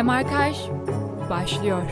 Demarkaj başlıyor.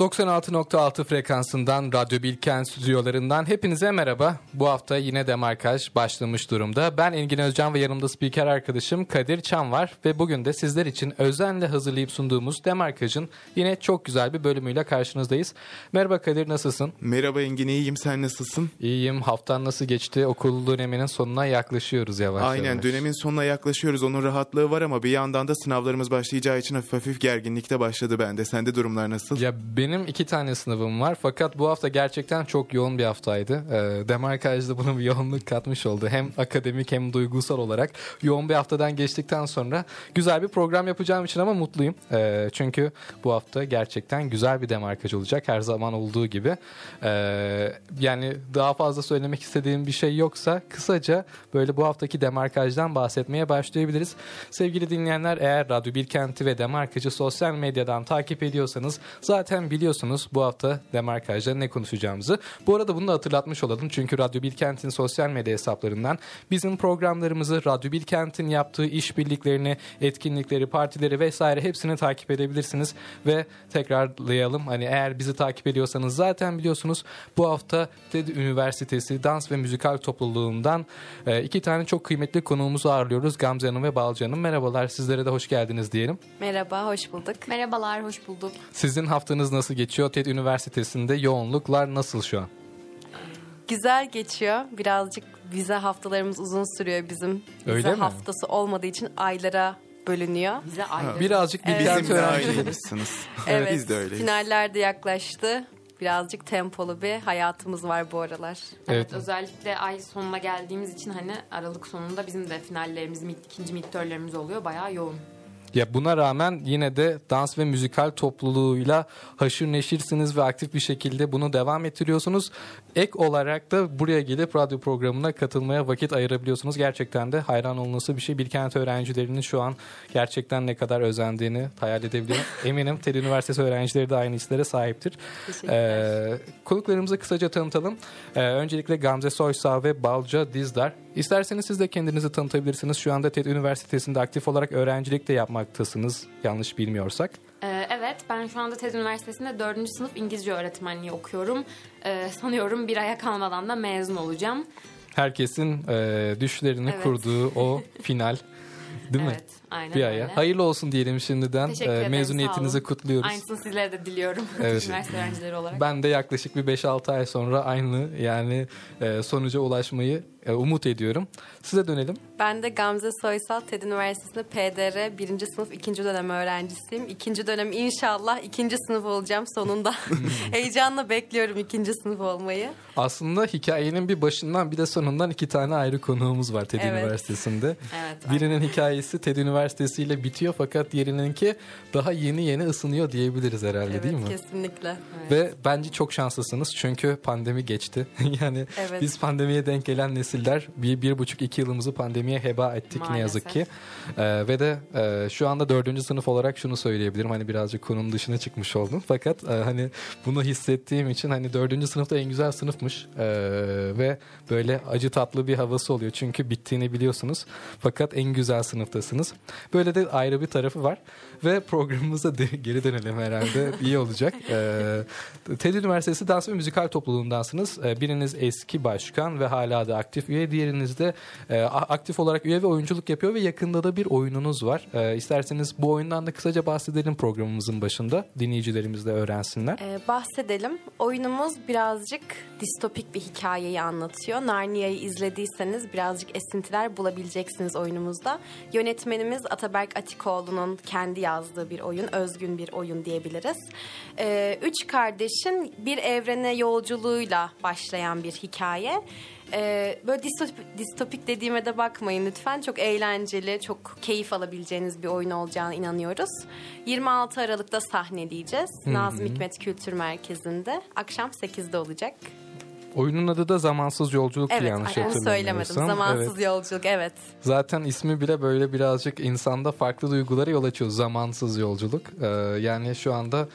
96.6 frekansından Radyo Bilkent stüdyolarından hepinize merhaba. Bu hafta yine demarkaj başlamış durumda. Ben Engin Özcan ve yanımda spiker arkadaşım Kadir Çam var ve bugün de sizler için özenle hazırlayıp sunduğumuz demarkajın yine çok güzel bir bölümüyle karşınızdayız. Merhaba Kadir nasılsın? Merhaba Engin iyiyim sen nasılsın? İyiyim. Haftan nasıl geçti? Okul döneminin sonuna yaklaşıyoruz yavaş Aynen yavaş. dönemin sonuna yaklaşıyoruz onun rahatlığı var ama bir yandan da sınavlarımız başlayacağı için hafif hafif gerginlikte başladı bende. Sende durumlar nasıl? Ya benim iki tane sınavım var fakat bu hafta gerçekten çok yoğun bir haftaydı. Ee, Demarkaj'da bunun bir yoğunluk katmış oldu. Hem akademik hem duygusal olarak yoğun bir haftadan geçtikten sonra güzel bir program yapacağım için ama mutluyum. Ee, çünkü bu hafta gerçekten güzel bir demarkaj olacak her zaman olduğu gibi. Ee, yani daha fazla söylemek istediğim bir şey yoksa kısaca böyle bu haftaki demarkajdan bahsetmeye başlayabiliriz. Sevgili dinleyenler eğer Radyo Bilkent'i ve Demarkaj'ı sosyal medyadan takip ediyorsanız zaten biliyorsunuz bu hafta Demarkaj'da ne konuşacağımızı. Bu arada bunu da hatırlatmış olalım çünkü Radyo Bilkent'in sosyal medya hesaplarından bizim programlarımızı, Radyo Bilkent'in yaptığı işbirliklerini, etkinlikleri, partileri vesaire hepsini takip edebilirsiniz ve tekrarlayalım. Hani eğer bizi takip ediyorsanız zaten biliyorsunuz bu hafta TED Üniversitesi Dans ve Müzikal Topluluğundan e, iki tane çok kıymetli konuğumuzu ağırlıyoruz. Gamze Hanım ve Balcı Hanım. Merhabalar sizlere de hoş geldiniz diyelim. Merhaba, hoş bulduk. Merhabalar, hoş bulduk. Sizin haftanız nasıl geçiyor? TED Üniversitesi'nde yoğunluklar nasıl şu an? Güzel geçiyor. Birazcık vize haftalarımız uzun sürüyor bizim. Vize Öyle mi? haftası olmadığı için aylara bölünüyor. Bize ayrı. Birazcık bir Evet. Bizim de ayrıymışsınız. Evet, Biz de öyleyiz. finaller de yaklaştı. Birazcık tempolu bir hayatımız var bu aralar. Evet, Evet. özellikle ay sonuna geldiğimiz için hani Aralık sonunda bizim de finallerimiz, ikinci midtermlerimiz oluyor. Bayağı yoğun. Ya buna rağmen yine de dans ve müzikal topluluğuyla haşır neşirsiniz ve aktif bir şekilde bunu devam ettiriyorsunuz. Ek olarak da buraya gelip radyo programına katılmaya vakit ayırabiliyorsunuz. Gerçekten de hayran olunması bir şey. Bilkent öğrencilerinin şu an gerçekten ne kadar özendiğini hayal edebiliyorum. Eminim TED Üniversitesi öğrencileri de aynı hislere sahiptir. Ee, konuklarımızı kısaca tanıtalım. Ee, öncelikle Gamze Soysal ve Balca Dizdar. İsterseniz siz de kendinizi tanıtabilirsiniz. Şu anda TED Üniversitesi'nde aktif olarak öğrencilik de yapmaktasınız. Yanlış bilmiyorsak. Ee, evet, ben şu anda TED Üniversitesi'nde 4. sınıf İngilizce öğretmenliği okuyorum. Ee, sanıyorum bir aya kalmadan da mezun olacağım. Herkesin e, düşlerini Evet. kurduğu o final. Değil mi? Evet, aynen Bir öyle. aya. Hayırlı olsun diyelim şimdiden. Teşekkür Ee, ederim, mezuniyetinizi kutluyoruz. Aynısını sizlere de diliyorum. Evet. Üniversite öğrencileri olarak. Ben de yaklaşık bir 5-6 ay sonra aynı yani e, sonuca ulaşmayı umut ediyorum. Size dönelim. Ben de Gamze Soysal, TED Üniversitesi'nde PDR 1. sınıf 2. dönem öğrencisiyim. İkinci dönem inşallah ikinci sınıf olacağım sonunda. Heyecanla bekliyorum ikinci sınıf olmayı. Aslında hikayenin bir başından bir de sonundan iki tane ayrı konuğumuz var TED Evet. Üniversitesi'nde. Evet, Birinin hikayesi TED Üniversitesi ile bitiyor fakat diğerininki daha yeni yeni ısınıyor diyebiliriz herhalde evet, değil mi? kesinlikle. Ve bence çok şanslısınız çünkü pandemi geçti. yani Evet. biz pandemiye denk gelen nesiller bir, bir buçuk iki yılımızı pandemiye heba ettik ne Maalesef. yazık ki. Ee, ve de e, şu anda dördüncü sınıf olarak şunu söyleyebilirim. Hani birazcık konunun dışına çıkmış oldum. Fakat e, hani bunu hissettiğim için hani dördüncü sınıfta en güzel sınıfmış. Ee, ve böyle acı tatlı bir havası oluyor. Çünkü bittiğini biliyorsunuz. Fakat en güzel sınıftasınız. Böyle de ayrı bir tarafı var. Ve programımıza de, geri dönelim herhalde. iyi olacak. Ee, TED Üniversitesi Dans ve Müzikal Topluluğundansınız. Ee, biriniz eski başkan ve hala da aktif üye. Diğeriniz de e, aktif olarak üye ve oyunculuk yapıyor ve yakında da bir oyununuz var. Ee, isterseniz bu oyundan da kısaca bahsedelim programımızın başında. Dinleyicilerimiz de öğrensinler. Ee, bahsedelim. Oyunumuz birazcık distopik bir hikayeyi anlatıyor. Narnia'yı izlediyseniz birazcık esintiler bulabileceksiniz oyunumuzda. Yönetmenimiz Ataberk Atikoğlu'nun kendi yazdığı bir oyun, özgün bir oyun diyebiliriz. Ee, üç kardeşin bir evrene yolculuğuyla başlayan bir hikaye. Ee, böyle distopik, distopik dediğime de bakmayın lütfen. Çok eğlenceli, çok keyif alabileceğiniz bir oyun olacağına inanıyoruz. 26 Aralık'ta sahneleyeceğiz. Nazım Hikmet Kültür Merkezi'nde. Akşam 8'de olacak. Oyunun adı da Zamansız Yolculuk Evet yanlış onu söylemedim. hatırlamıyorsam. Zamansız Evet. yolculuk evet. Zaten ismi bile böyle birazcık insanda farklı duygulara yol açıyor. Zamansız yolculuk. Ee, yani şu anda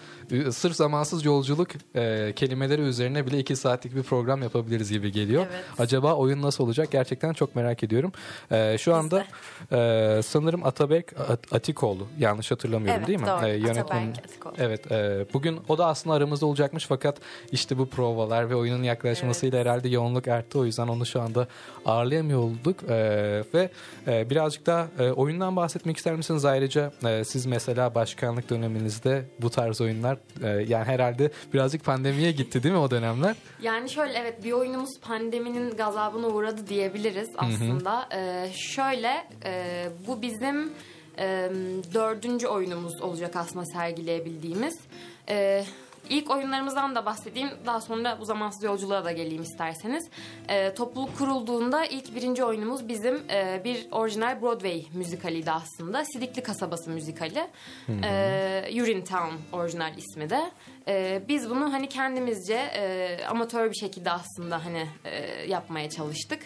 sırf zamansız yolculuk e, kelimeleri üzerine bile iki saatlik bir program yapabiliriz gibi geliyor. Evet. Acaba oyun nasıl olacak? Gerçekten çok merak ediyorum. Ee, şu anda e, sanırım Atabek At- Atikoğlu yanlış hatırlamıyorum Evet değil mi? doğru. Ee, yönetmen- Atikoğlu. Evet, e, bugün o da aslında aramızda olacakmış fakat işte bu provalar ve oyunun yaklaşmasıyla herhalde yoğunluk arttı. O yüzden onu şu anda ağırlayamıyor olduk. E, ve e, birazcık daha e, oyundan bahsetmek ister misiniz? Ayrıca e, siz mesela başkanlık döneminizde bu tarz oyunlar e, yani herhalde birazcık pandemiye gitti değil mi o dönemler? Yani şöyle evet bir oyunumuz pandeminin gazabına uğradı diyebiliriz aslında. Ee, şöyle e, bu bizim e, dördüncü oyunumuz olacak aslında sergileyebildiğimiz. E, ilk oyunlarımızdan da bahsedeyim. Daha sonra bu zamansız yolculuğa da geleyim isterseniz. E, topluluk kurulduğunda ilk birinci oyunumuz bizim e, bir orijinal Broadway müzikaliydi aslında. Sidikli Kasabası müzikali. E, Urinetown orijinal ismi de. E, biz bunu hani kendimizce e, amatör bir şekilde aslında hani e, yapmaya çalıştık.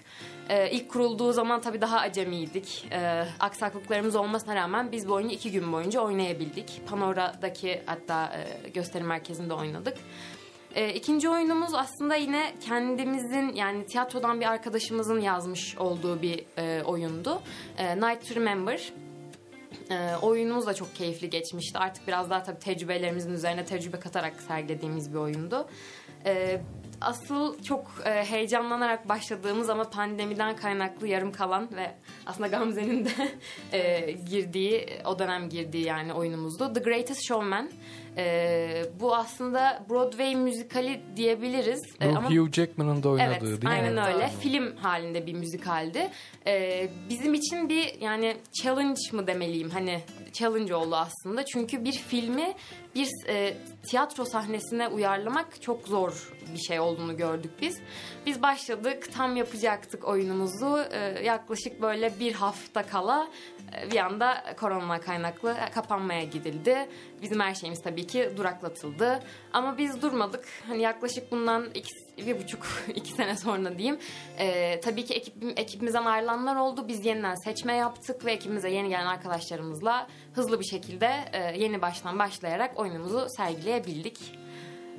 E, ilk kurulduğu zaman tabii daha acemiydik. E, aksaklıklarımız olmasına rağmen biz bu oyunu iki gün boyunca oynayabildik. Panora'daki hatta e, gösteri merkezinde oynadık. E, ikinci oyunumuz aslında yine kendimizin yani tiyatrodan bir arkadaşımızın yazmış olduğu bir e, oyundu. E, Night to Remember. E, oyunumuz da çok keyifli geçmişti. Artık biraz daha tabii tecrübelerimizin üzerine tecrübe katarak sergilediğimiz bir oyundu. E, asıl çok e, heyecanlanarak başladığımız ama pandemiden kaynaklı yarım kalan ve aslında Gamze'nin de e, girdiği, o dönem girdiği yani oyunumuzdu. The Greatest Showman. E, bu aslında Broadway müzikali diyebiliriz. Bu E, ama Hugh Jackman'ın da oynadığı Evet, değil mi? aynen öyle. Doğru. Film halinde bir müzikaldi. Ee, bizim için bir yani challenge mı demeliyim? Hani challenge oldu aslında. Çünkü bir filmi bir e, tiyatro sahnesine uyarlamak çok zor bir şey olduğunu gördük biz. Biz başladık, tam yapacaktık oyunumuzu. Ee, yaklaşık böyle bir hafta kala e, bir anda korona kaynaklı kapanmaya gidildi. Bizim her şeyimiz tabii ki duraklatıldı. Ama biz durmadık. Hani yaklaşık bundan iki, bir buçuk, iki sene sonra diyeyim. Ee, tabii ki ekip, ekibimizden ayrılanlar oldu. Biz yeniden seçme yaptık ve ekibimize yeni gelen arkadaşlarımızla hızlı bir şekilde e, yeni baştan başlayarak oyunumuzu sergileyebildik.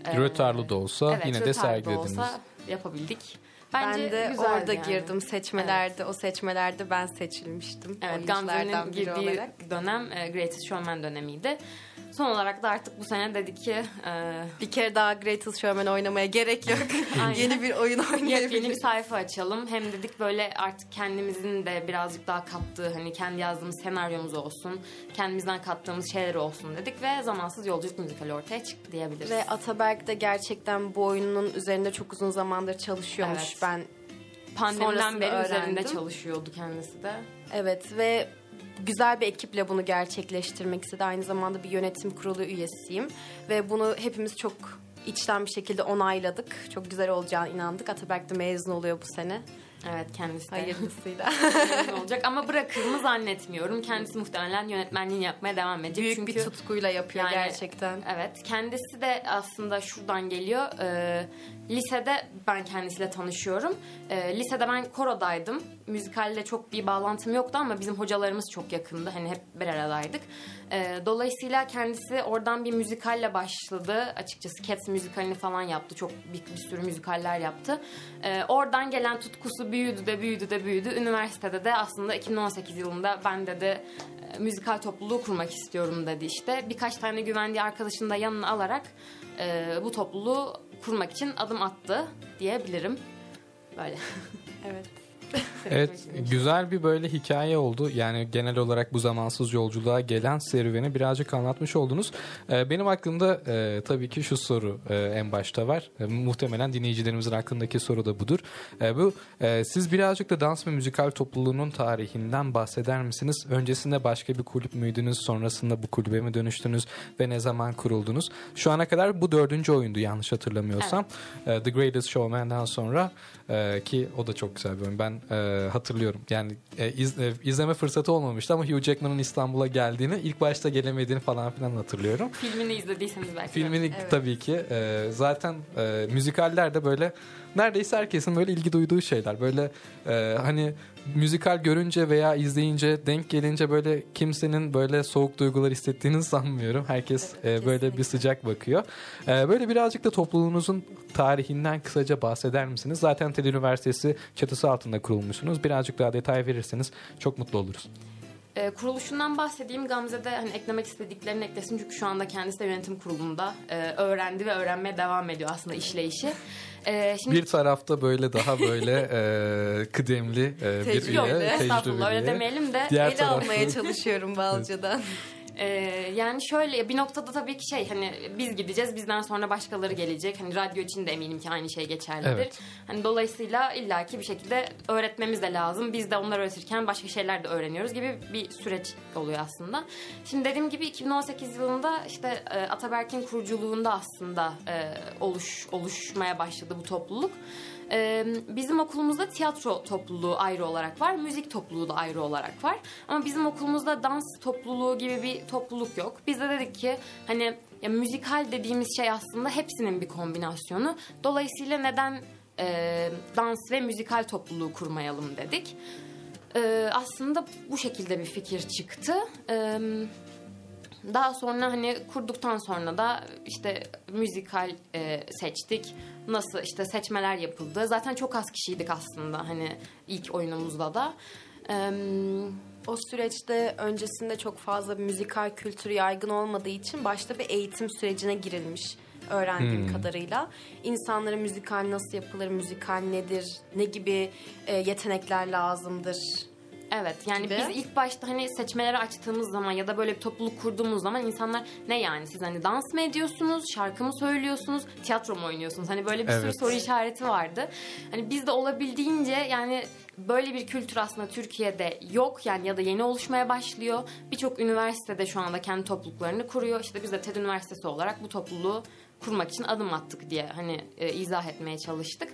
Ee, Rötarlı da olsa evet, yine de sergilediniz. olsa yapabildik. Ben Bence de güzeldi orada yani. girdim seçmelerde. O seçmelerde ben seçilmiştim. Evet, Gamze'nin girdiği olarak. dönem e, Greatest Showman dönemiydi. Son olarak da artık bu sene dedik ki e, Bir kere daha Greatest Showman oynamaya gerek yok. Yeni bir oyun yepyeni bir oynayabiliriz. sayfa açalım. Hem dedik böyle artık kendimizin de birazcık daha kattığı hani kendi yazdığımız senaryomuz olsun. Kendimizden kattığımız şeyler olsun dedik ve zamansız yolculuk müzikali ortaya çıktı diyebiliriz. Ve Ataberk de gerçekten bu oyunun üzerinde çok uzun zamandır çalışıyormuş. Evet. Ben Pandemiden beri üzerinde öğrendim. çalışıyordu kendisi de. evet ve güzel bir ekiple bunu gerçekleştirmek istedi. Aynı zamanda bir yönetim kurulu üyesiyim ve bunu hepimiz çok içten bir şekilde onayladık. Çok güzel olacağına inandık. Ataberk de mezun oluyor bu sene. Evet kendisi de Hayırlısıyla. olacak ama bırakır mı zannetmiyorum. Kendisi muhtemelen yönetmenliğini yapmaya devam edecek. Büyük Çünkü bir tutkuyla yapıyor Yani- gerçekten. Evet, kendisi de aslında şuradan geliyor. Ee, lisede ben kendisiyle tanışıyorum. Ee, lisede ben korodaydım. Müzikalle çok bir bağlantım yoktu ama bizim hocalarımız çok yakındı. Hani hep bir aradaydık. Ee, dolayısıyla kendisi oradan bir müzikalle başladı. Açıkçası Cats müzikalini falan yaptı. Çok bir, bir sürü müzikaller yaptı. Ee, oradan gelen tutkusu büyüdü de büyüdü de büyüdü. Üniversitede de aslında 2018 yılında ben dedi e, müzikal topluluğu kurmak istiyorum dedi işte. Birkaç tane güvendiği arkadaşını da yanına alarak e, bu topluluğu kurmak için adım attı diyebilirim. Böyle. Evet. Evet güzel bir böyle hikaye oldu. Yani genel olarak bu zamansız yolculuğa gelen serüveni birazcık anlatmış oldunuz. Ee, benim aklımda e, tabii ki şu soru e, en başta var. E, muhtemelen dinleyicilerimizin aklındaki soru da budur. E, bu e, siz birazcık da dans ve müzikal topluluğunun tarihinden bahseder misiniz? Öncesinde başka bir kulüp müydünüz? Sonrasında bu kulübe mi dönüştünüz ve ne zaman kuruldunuz? Şu ana kadar bu dördüncü oyundu yanlış hatırlamıyorsam. E, The Greatest Showman'dan sonra e, ki o da çok güzel bir oyun. Ben e, hatırlıyorum. Yani e, iz, e, izleme fırsatı olmamıştı ama Hugh Jackman'ın İstanbul'a geldiğini, ilk başta gelemediğini falan filan hatırlıyorum. Filmini izlediyseniz belki. Filmini Evet. tabii ki. e, zaten e, müzikaller de böyle neredeyse herkesin böyle ilgi duyduğu şeyler. Böyle e, hani müzikal görünce veya izleyince denk gelince böyle kimsenin böyle soğuk duygular hissettiğini sanmıyorum. Herkes Evet, e, böyle bir sıcak bakıyor. E, böyle birazcık da topluluğunuzun tarihinden kısaca bahseder misiniz? Zaten TED Üniversitesi çatısı altında kurulmuşsunuz. Birazcık daha detay verirseniz çok mutlu oluruz. Ee, kuruluşundan bahsedeyim. Gamze de hani eklemek istediklerini eklesin. Çünkü şu anda kendisi de yönetim kurulunda e, öğrendi ve öğrenmeye devam ediyor aslında işleyişi. Ee, şimdi Bir tarafta böyle daha böyle e, kıdemli e, bir Tecrübeli. üye, estağfurullah öyle tecrübeli. demeyelim de Diğer Ele tarafta- almaya çalışıyorum Balca'dan. Ee, yani şöyle bir noktada tabii ki şey hani biz gideceğiz bizden sonra başkaları gelecek. Hani radyo için de eminim ki aynı şey geçerlidir. Evet. Hani dolayısıyla illaki bir şekilde öğretmemiz de lazım. Biz de onlar öğretirken başka şeyler de öğreniyoruz gibi bir süreç oluyor aslında. Şimdi dediğim gibi 2018 yılında işte e, Ataberk'in kuruculuğunda aslında e, oluş oluşmaya başladı bu topluluk. Ee, bizim okulumuzda tiyatro topluluğu ayrı olarak var, müzik topluluğu da ayrı olarak var. Ama bizim okulumuzda dans topluluğu gibi bir topluluk yok. Biz de dedik ki hani ya müzikal dediğimiz şey aslında hepsinin bir kombinasyonu. Dolayısıyla neden e, dans ve müzikal topluluğu kurmayalım dedik. Ee, aslında bu şekilde bir fikir çıktı. Ee, daha sonra hani kurduktan sonra da işte müzikal e, seçtik. Nasıl işte seçmeler yapıldı. Zaten çok az kişiydik aslında hani ilk oyunumuzda da. Ee, O süreçte öncesinde çok fazla müzikal kültürü yaygın olmadığı için başta bir eğitim sürecine girilmiş öğrendiğim kadarıyla. İnsanlara müzikal nasıl yapılır, müzikal nedir, ne gibi e, yetenekler lazımdır. Evet yani Gibi. biz ilk başta hani seçmeleri açtığımız zaman ya da böyle bir topluluk kurduğumuz zaman insanlar ne yani siz hani dans mı ediyorsunuz, şarkı mı söylüyorsunuz, tiyatro mu oynuyorsunuz? Hani böyle bir sürü Evet. soru işareti vardı. Hani biz de olabildiğince yani böyle bir kültür aslında Türkiye'de yok yani ya da yeni oluşmaya başlıyor. Birçok üniversitede şu anda kendi topluluklarını kuruyor. İşte biz de TED Üniversitesi olarak bu topluluğu kurmak için adım attık diye hani e, izah etmeye çalıştık.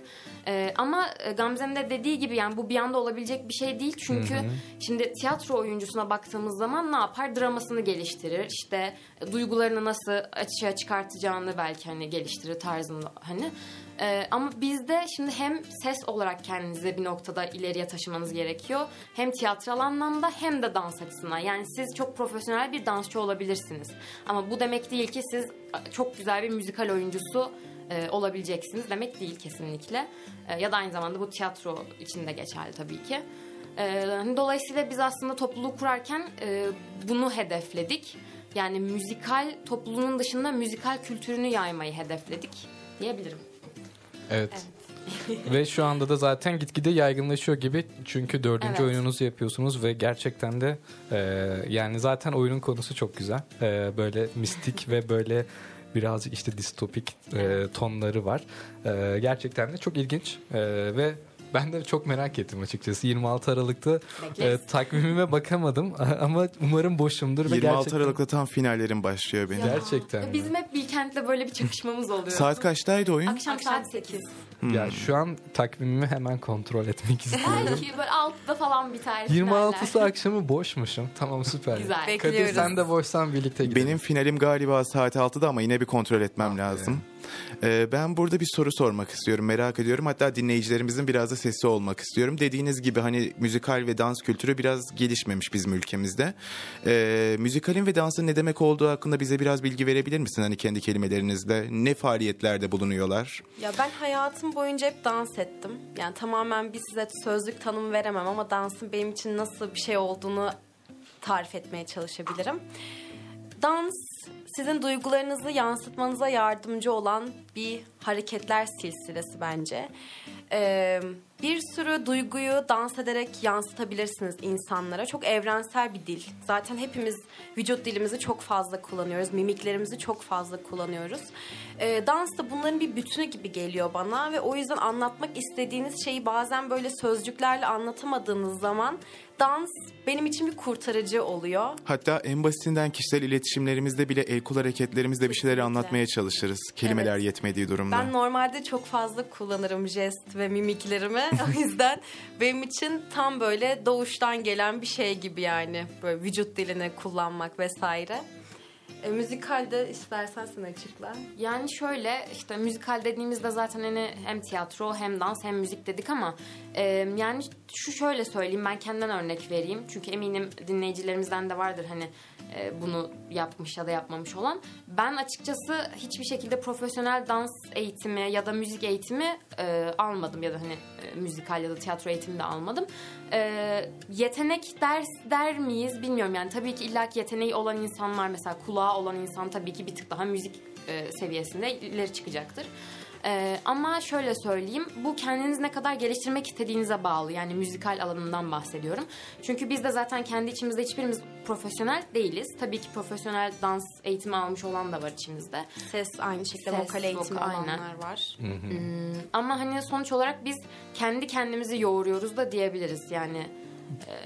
E, ama e, Gamze'nin de dediği gibi yani bu bir anda olabilecek bir şey değil. Çünkü şimdi tiyatro oyuncusuna baktığımız zaman ne yapar? Dramasını geliştirir. İşte e, duygularını nasıl açığa çıkartacağını belki hani geliştirir tarzında hani. E, ama bizde şimdi hem ses olarak kendinizi bir noktada ileriye taşımanız gerekiyor. Hem tiyatral anlamda hem de dans açısından. Yani siz çok profesyonel bir dansçı olabilirsiniz. Ama bu demek değil ki siz çok güzel bir müzikal oyuncusu e, olabileceksiniz demek değil kesinlikle. E, ya da aynı zamanda bu tiyatro için de geçerli tabii ki. E, hani dolayısıyla biz aslında topluluğu kurarken e, bunu hedefledik. Yani müzikal topluluğun dışında müzikal kültürünü yaymayı hedefledik diyebilirim. Evet. ve şu anda da zaten gitgide yaygınlaşıyor gibi. Çünkü dördüncü Evet. oyununuzu yapıyorsunuz ve gerçekten de e, yani zaten oyunun konusu çok güzel. E, böyle mistik ve böyle birazcık işte distopik e, tonları var. E, gerçekten de çok ilginç E, ve ben de çok merak ettim açıkçası. 26 Aralık'ta e, takvimime bakamadım ama umarım boşumdur ve 26 gerçekten Aralık'ta tam finallerim başlıyor benim. Gerçekten Ya bizim hep Bilkent'le böyle bir çakışmamız oluyor. Saat kaçtaydı oyun? Akşam saat 8. ya şu an takvimimi hemen kontrol etmek istiyorum. Belki böyle 6'da falan biter. 26'sı finaller. akşamı boşmuşum. Tamam süper. Güzel. Kadir Bekliyoruz. sen de boşsan birlikte gidelim. Benim finalim galiba saat 6'da ama yine bir kontrol etmem Ah lazım. Ee, ben burada bir soru sormak istiyorum, merak ediyorum. Hatta dinleyicilerimizin biraz da sesi olmak istiyorum. Dediğiniz gibi hani müzikal ve dans kültürü biraz gelişmemiş bizim ülkemizde. Ee, müzikalin ve dansın ne demek olduğu hakkında bize biraz bilgi verebilir misin? Hani kendi kelimelerinizle ne faaliyetlerde bulunuyorlar? Ya ben hayatım boyunca hep dans ettim. Yani tamamen bir size sözlük tanımı veremem ama dansın benim için nasıl bir şey olduğunu tarif etmeye çalışabilirim. Dans sizin duygularınızı yansıtmanıza yardımcı olan bir hareketler silsilesi bence. Ee, bir sürü duyguyu dans ederek yansıtabilirsiniz insanlara. Çok evrensel bir dil. Zaten hepimiz vücut dilimizi çok fazla kullanıyoruz. Mimiklerimizi çok fazla kullanıyoruz. Ee, dans da bunların bir bütünü gibi geliyor bana ve o yüzden anlatmak istediğiniz şeyi bazen böyle sözcüklerle anlatamadığınız zaman dans benim için bir kurtarıcı oluyor. Hatta en basitinden kişisel iletişimlerimizde bile el kul hareketlerimizde bir şeyleri anlatmaya çalışırız. Kelimeler Evet. yetmediği durumda. Ben normalde çok fazla kullanırım jest ve mimiklerimi. o yüzden benim için tam böyle doğuştan gelen bir şey gibi yani. Böyle vücut dilini kullanmak vesaire. E, müzikalde istersen sen açıkla. Yani şöyle işte müzikal dediğimizde zaten hani hem tiyatro hem dans hem müzik dedik ama e, yani şu şöyle söyleyeyim ben kendimden örnek vereyim. Çünkü eminim dinleyicilerimizden de vardır hani e, bunu yapmış ya da yapmamış olan. Ben açıkçası hiçbir şekilde profesyonel dans eğitimi ya da müzik eğitimi e, almadım ya da hani e, müzikal ya da tiyatro eğitimi de almadım. E, yetenek ders der miyiz bilmiyorum yani tabii ki illaki yeteneği olan insanlar mesela kulağı olan insan tabii ki bir tık daha müzik e, seviyesinde ileri çıkacaktır. Ee, ama şöyle söyleyeyim, bu kendiniz ne kadar geliştirmek istediğinize bağlı. Yani müzikal alanından bahsediyorum. Çünkü biz de zaten kendi içimizde hiçbirimiz profesyonel değiliz. Tabii ki profesyonel dans eğitimi almış olan da var içimizde. Ses aynı şekilde Ses, vokal eğitimi vokal, aynen. olanlar var. Hmm, ama hani sonuç olarak biz kendi kendimizi yoğuruyoruz da diyebiliriz. Yani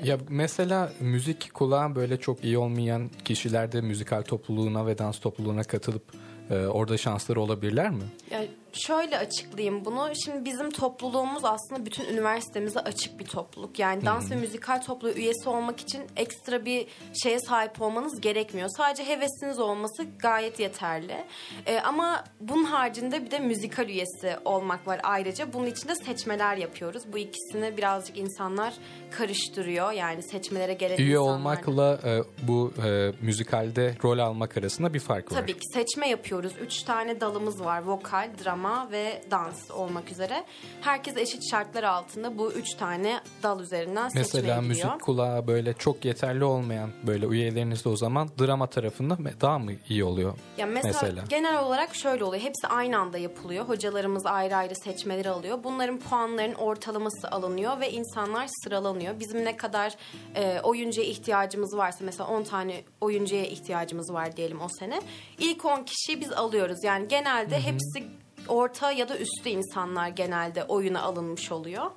Ya mesela müzik kulağı böyle çok iyi olmayan kişilerde müzikal topluluğuna ve dans topluluğuna katılıp e, orada şansları olabilirler mi? Ya şöyle açıklayayım bunu. Şimdi bizim topluluğumuz aslında bütün üniversitemize açık bir topluluk. Yani dans ve müzikal topluluğu üyesi olmak için ekstra bir şeye sahip olmanız gerekmiyor. Sadece hevesiniz olması gayet yeterli. Ee, ama bunun haricinde bir de müzikal üyesi olmak var ayrıca. Bunun için de seçmeler yapıyoruz. Bu ikisini birazcık insanlar karıştırıyor. Yani seçmelere gelen Üye insanlar. olmakla e, bu e, müzikalde rol almak arasında bir fark var. Tabii ki seçme yapıyoruz. Üç tane dalımız var. Vokal, drama ve dans olmak üzere. Herkes eşit şartlar altında bu üç tane dal üzerinden seçmeye Mesela giriyor. müzik kulağı böyle çok yeterli olmayan böyle üyeleriniz de o zaman drama tarafında daha mı iyi oluyor? Ya mesela, Mesela. genel olarak şöyle oluyor. Hepsi aynı anda yapılıyor. Hocalarımız ayrı ayrı seçmeleri alıyor. Bunların puanların ortalaması alınıyor ve insanlar sıralanıyor. Bizim ne kadar e, oyuncuya ihtiyacımız varsa mesela 10 tane oyuncuya ihtiyacımız var diyelim o sene. İlk 10 kişiyi biz alıyoruz. Yani genelde hepsi orta ya da üstü insanlar genelde oyuna alınmış oluyor.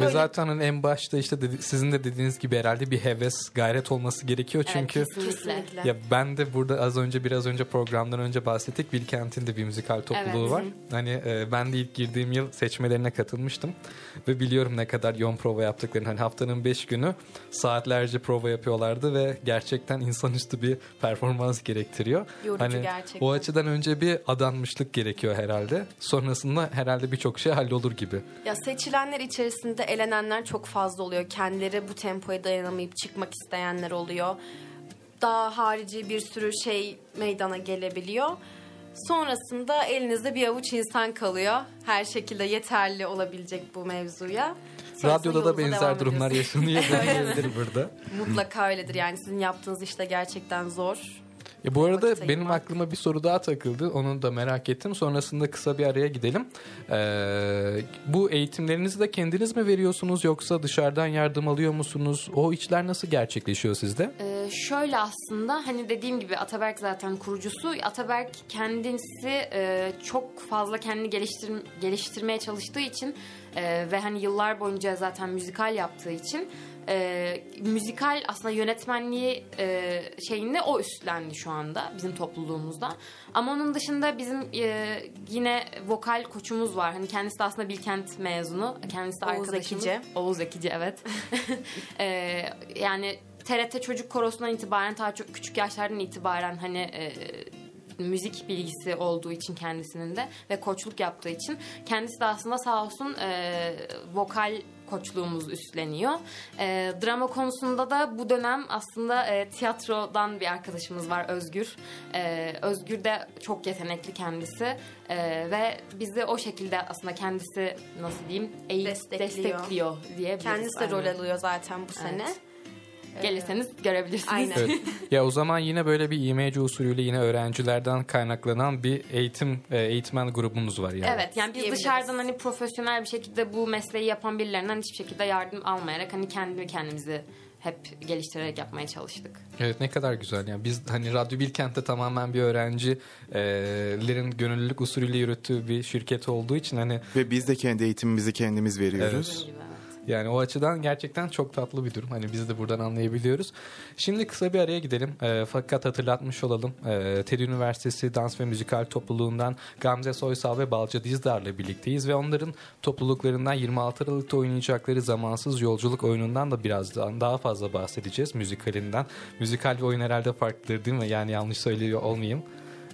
Ve zaten hani en başta işte dedi- sizin de dediğiniz gibi herhalde bir heves, gayret olması gerekiyor. Çünkü evet. Kesinlikle. ya ben de burada az önce biraz önce programdan önce bahsettik. Bilkent'in de bir müzikal topluluğu Evet. var. Hani e, ben de ilk girdiğim yıl seçmelerine katılmıştım. Ve biliyorum ne kadar yoğun prova yaptıklarını. Hani haftanın 5 günü saatlerce prova yapıyorlardı ve gerçekten insanüstü bir performans gerektiriyor. Yorucu hani gerçekten. o açıdan önce bir adanmışlık gerekiyor herhalde. Sonrasında herhalde birçok şey hallolur gibi. Ya seçilenler içerisinde elenenler çok fazla oluyor. Kendileri bu tempoya dayanamayıp çıkmak isteyenler oluyor. Daha harici bir sürü şey meydana gelebiliyor. Sonrasında elinizde bir avuç insan kalıyor. Her şekilde yeterli olabilecek bu mevzuya. Sonrasında Radyoda da benzer durumlar yaşanıyor diyebilir burada. Mutlaka öyledir yani sizin yaptığınız işte gerçekten zor. E bu arada Vakit benim ayırmak. aklıma bir soru daha takıldı. Onu da merak ettim. Sonrasında kısa bir araya gidelim. Ee, bu eğitimlerinizi de kendiniz mi veriyorsunuz yoksa dışarıdan yardım alıyor musunuz? O içler nasıl gerçekleşiyor sizde? Ee, şöyle aslında hani dediğim gibi Ataberk zaten kurucusu. Ataberk kendisi e, çok fazla kendini geliştir geliştirmeye çalıştığı için e, ve hani yıllar boyunca zaten müzikal yaptığı için e, müzikal aslında yönetmenliği e, şeyini o üstlendi şu anda bizim topluluğumuzda. Ama onun dışında bizim e, yine vokal koçumuz var. Hani kendisi de aslında Bilkent mezunu. Kendisi de Oğuz arkadaşımız. Ekici. Oğuz Ekici evet. E, yani TRT Çocuk Korosu'ndan itibaren ta çok küçük yaşlardan itibaren hani e, müzik bilgisi olduğu için kendisinin de ve koçluk yaptığı için kendisi de aslında sağ olsun e, vokal koçluğumuz üstleniyor. E, drama konusunda da bu dönem aslında e, tiyatrodan bir arkadaşımız var Özgür. E, Özgür de çok yetenekli kendisi E, ve bizi o şekilde aslında kendisi nasıl diyeyim eğit- Destekliyor. destekliyor diyebiliriz. Kendisi de rol alıyor zaten bu sene. Evet. Gelirseniz görebilirsiniz. Aynen. Evet. ya o zaman yine böyle bir IMC usulüyle yine öğrencilerden kaynaklanan bir eğitim e, eğitmen grubunuz var yani. Evet yani biz dışarıdan hani profesyonel bir şekilde bu mesleği yapan birilerinden hiçbir şekilde yardım almayarak hani kendi kendimizi hep geliştirerek yapmaya çalıştık. Evet ne kadar güzel yani biz hani Radyo Bilkent'te tamamen bir öğrencilerin gönüllülük usulüyle yürüttüğü bir şirket olduğu için hani Ve biz de kendi eğitimimizi kendimiz veriyoruz. Evet. Yani o açıdan gerçekten çok tatlı bir durum. Hani biz de buradan anlayabiliyoruz. Şimdi kısa bir araya gidelim. E, fakat hatırlatmış olalım. E, TED Üniversitesi Dans ve Müzikal Topluluğundan Gamze Soysal ve Balca Dizdar'la birlikteyiz ve onların topluluklarından 26 Aralık'ta oynayacakları Zamansız Yolculuk oyunundan da birazdan daha fazla bahsedeceğiz müzikalinden. Müzikal ve oyun herhalde farklıdır değil mi? Yani yanlış söylüyor olmayayım.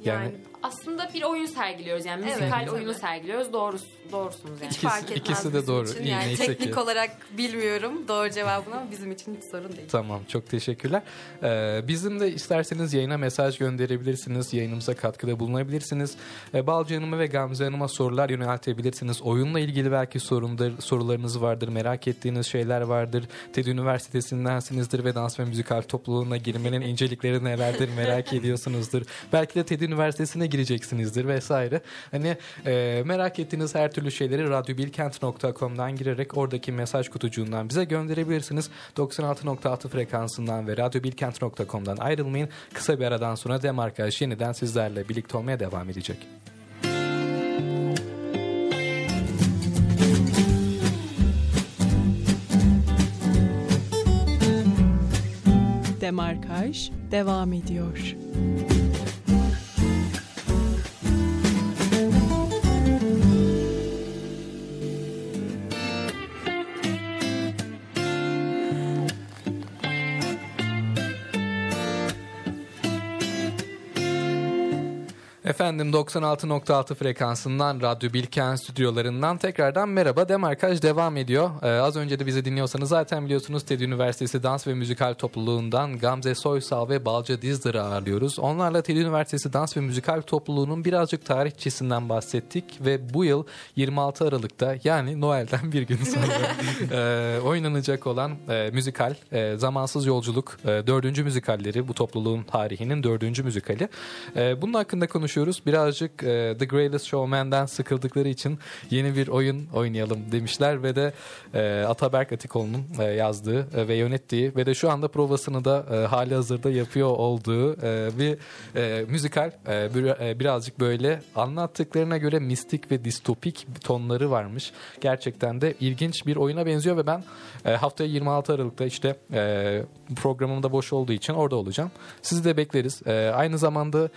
Yani, yani aslında bir oyun sergiliyoruz yani müzikal Evet, oyunu tabii. sergiliyoruz. Doğrusu doğrusunuz yani. Hiç İkisi- fark etmez ikisi de doğru. için. İyi, yani neyse teknik ki. olarak bilmiyorum doğru cevabını ama bizim için hiç sorun değil. Tamam çok teşekkürler. Ee, bizim de isterseniz yayına mesaj gönderebilirsiniz. Yayınımıza katkıda bulunabilirsiniz. Ee, Balcı Hanım'a ve Gamze Hanım'a sorular yöneltebilirsiniz. Oyunla ilgili belki sorundur, sorularınız vardır. Merak ettiğiniz şeyler vardır. TED Üniversitesindensinizdir ve dans ve müzikal topluluğuna girmenin incelikleri nelerdir merak ediyorsunuzdur. Belki de TED Üniversitesi'ne gireceksinizdir vesaire. Hani e, merak ettiğiniz her türlü şeyleri radyobilkent.com'dan girerek oradaki mesaj kutucuğundan bize gönderebilirsiniz. 96.6 frekansından ve radyobilkent.com'dan ayrılmayın. Kısa bir aradan sonra Demarkaj yeniden sizlerle birlikte olmaya devam edecek. Demarkaj devam ediyor. Efendim 96.6 frekansından Radyo Bilken stüdyolarından tekrardan merhaba. Demarkaj devam ediyor. Ee, az önce de bizi dinliyorsanız zaten biliyorsunuz TED Üniversitesi Dans ve Müzikal Topluluğundan Gamze Soysal ve Balca Dizdar'ı ağırlıyoruz. Onlarla TED Üniversitesi Dans ve Müzikal Topluluğu'nun birazcık tarihçisinden bahsettik ve bu yıl 26 Aralık'ta yani Noel'den bir gün sonra e, oynanacak olan e, müzikal e, Zamansız Yolculuk e, dördüncü müzikalleri bu topluluğun tarihinin dördüncü müzikali. E, bunun hakkında konuşuyoruz. Birazcık e, The Greatest Showman'den sıkıldıkları için yeni bir oyun oynayalım demişler ve de e, Ataberk Atikoğlu'nun e, yazdığı e, ve yönettiği ve de şu anda provasını da e, hali hazırda yapıyor olduğu e, bir e, müzikal e, bir- e, birazcık böyle anlattıklarına göre mistik ve distopik tonları varmış. Gerçekten de ilginç bir oyuna benziyor ve ben e, haftaya 26 Aralık'ta işte e, programım da boş olduğu için orada olacağım. Sizi de bekleriz. E, aynı zamanda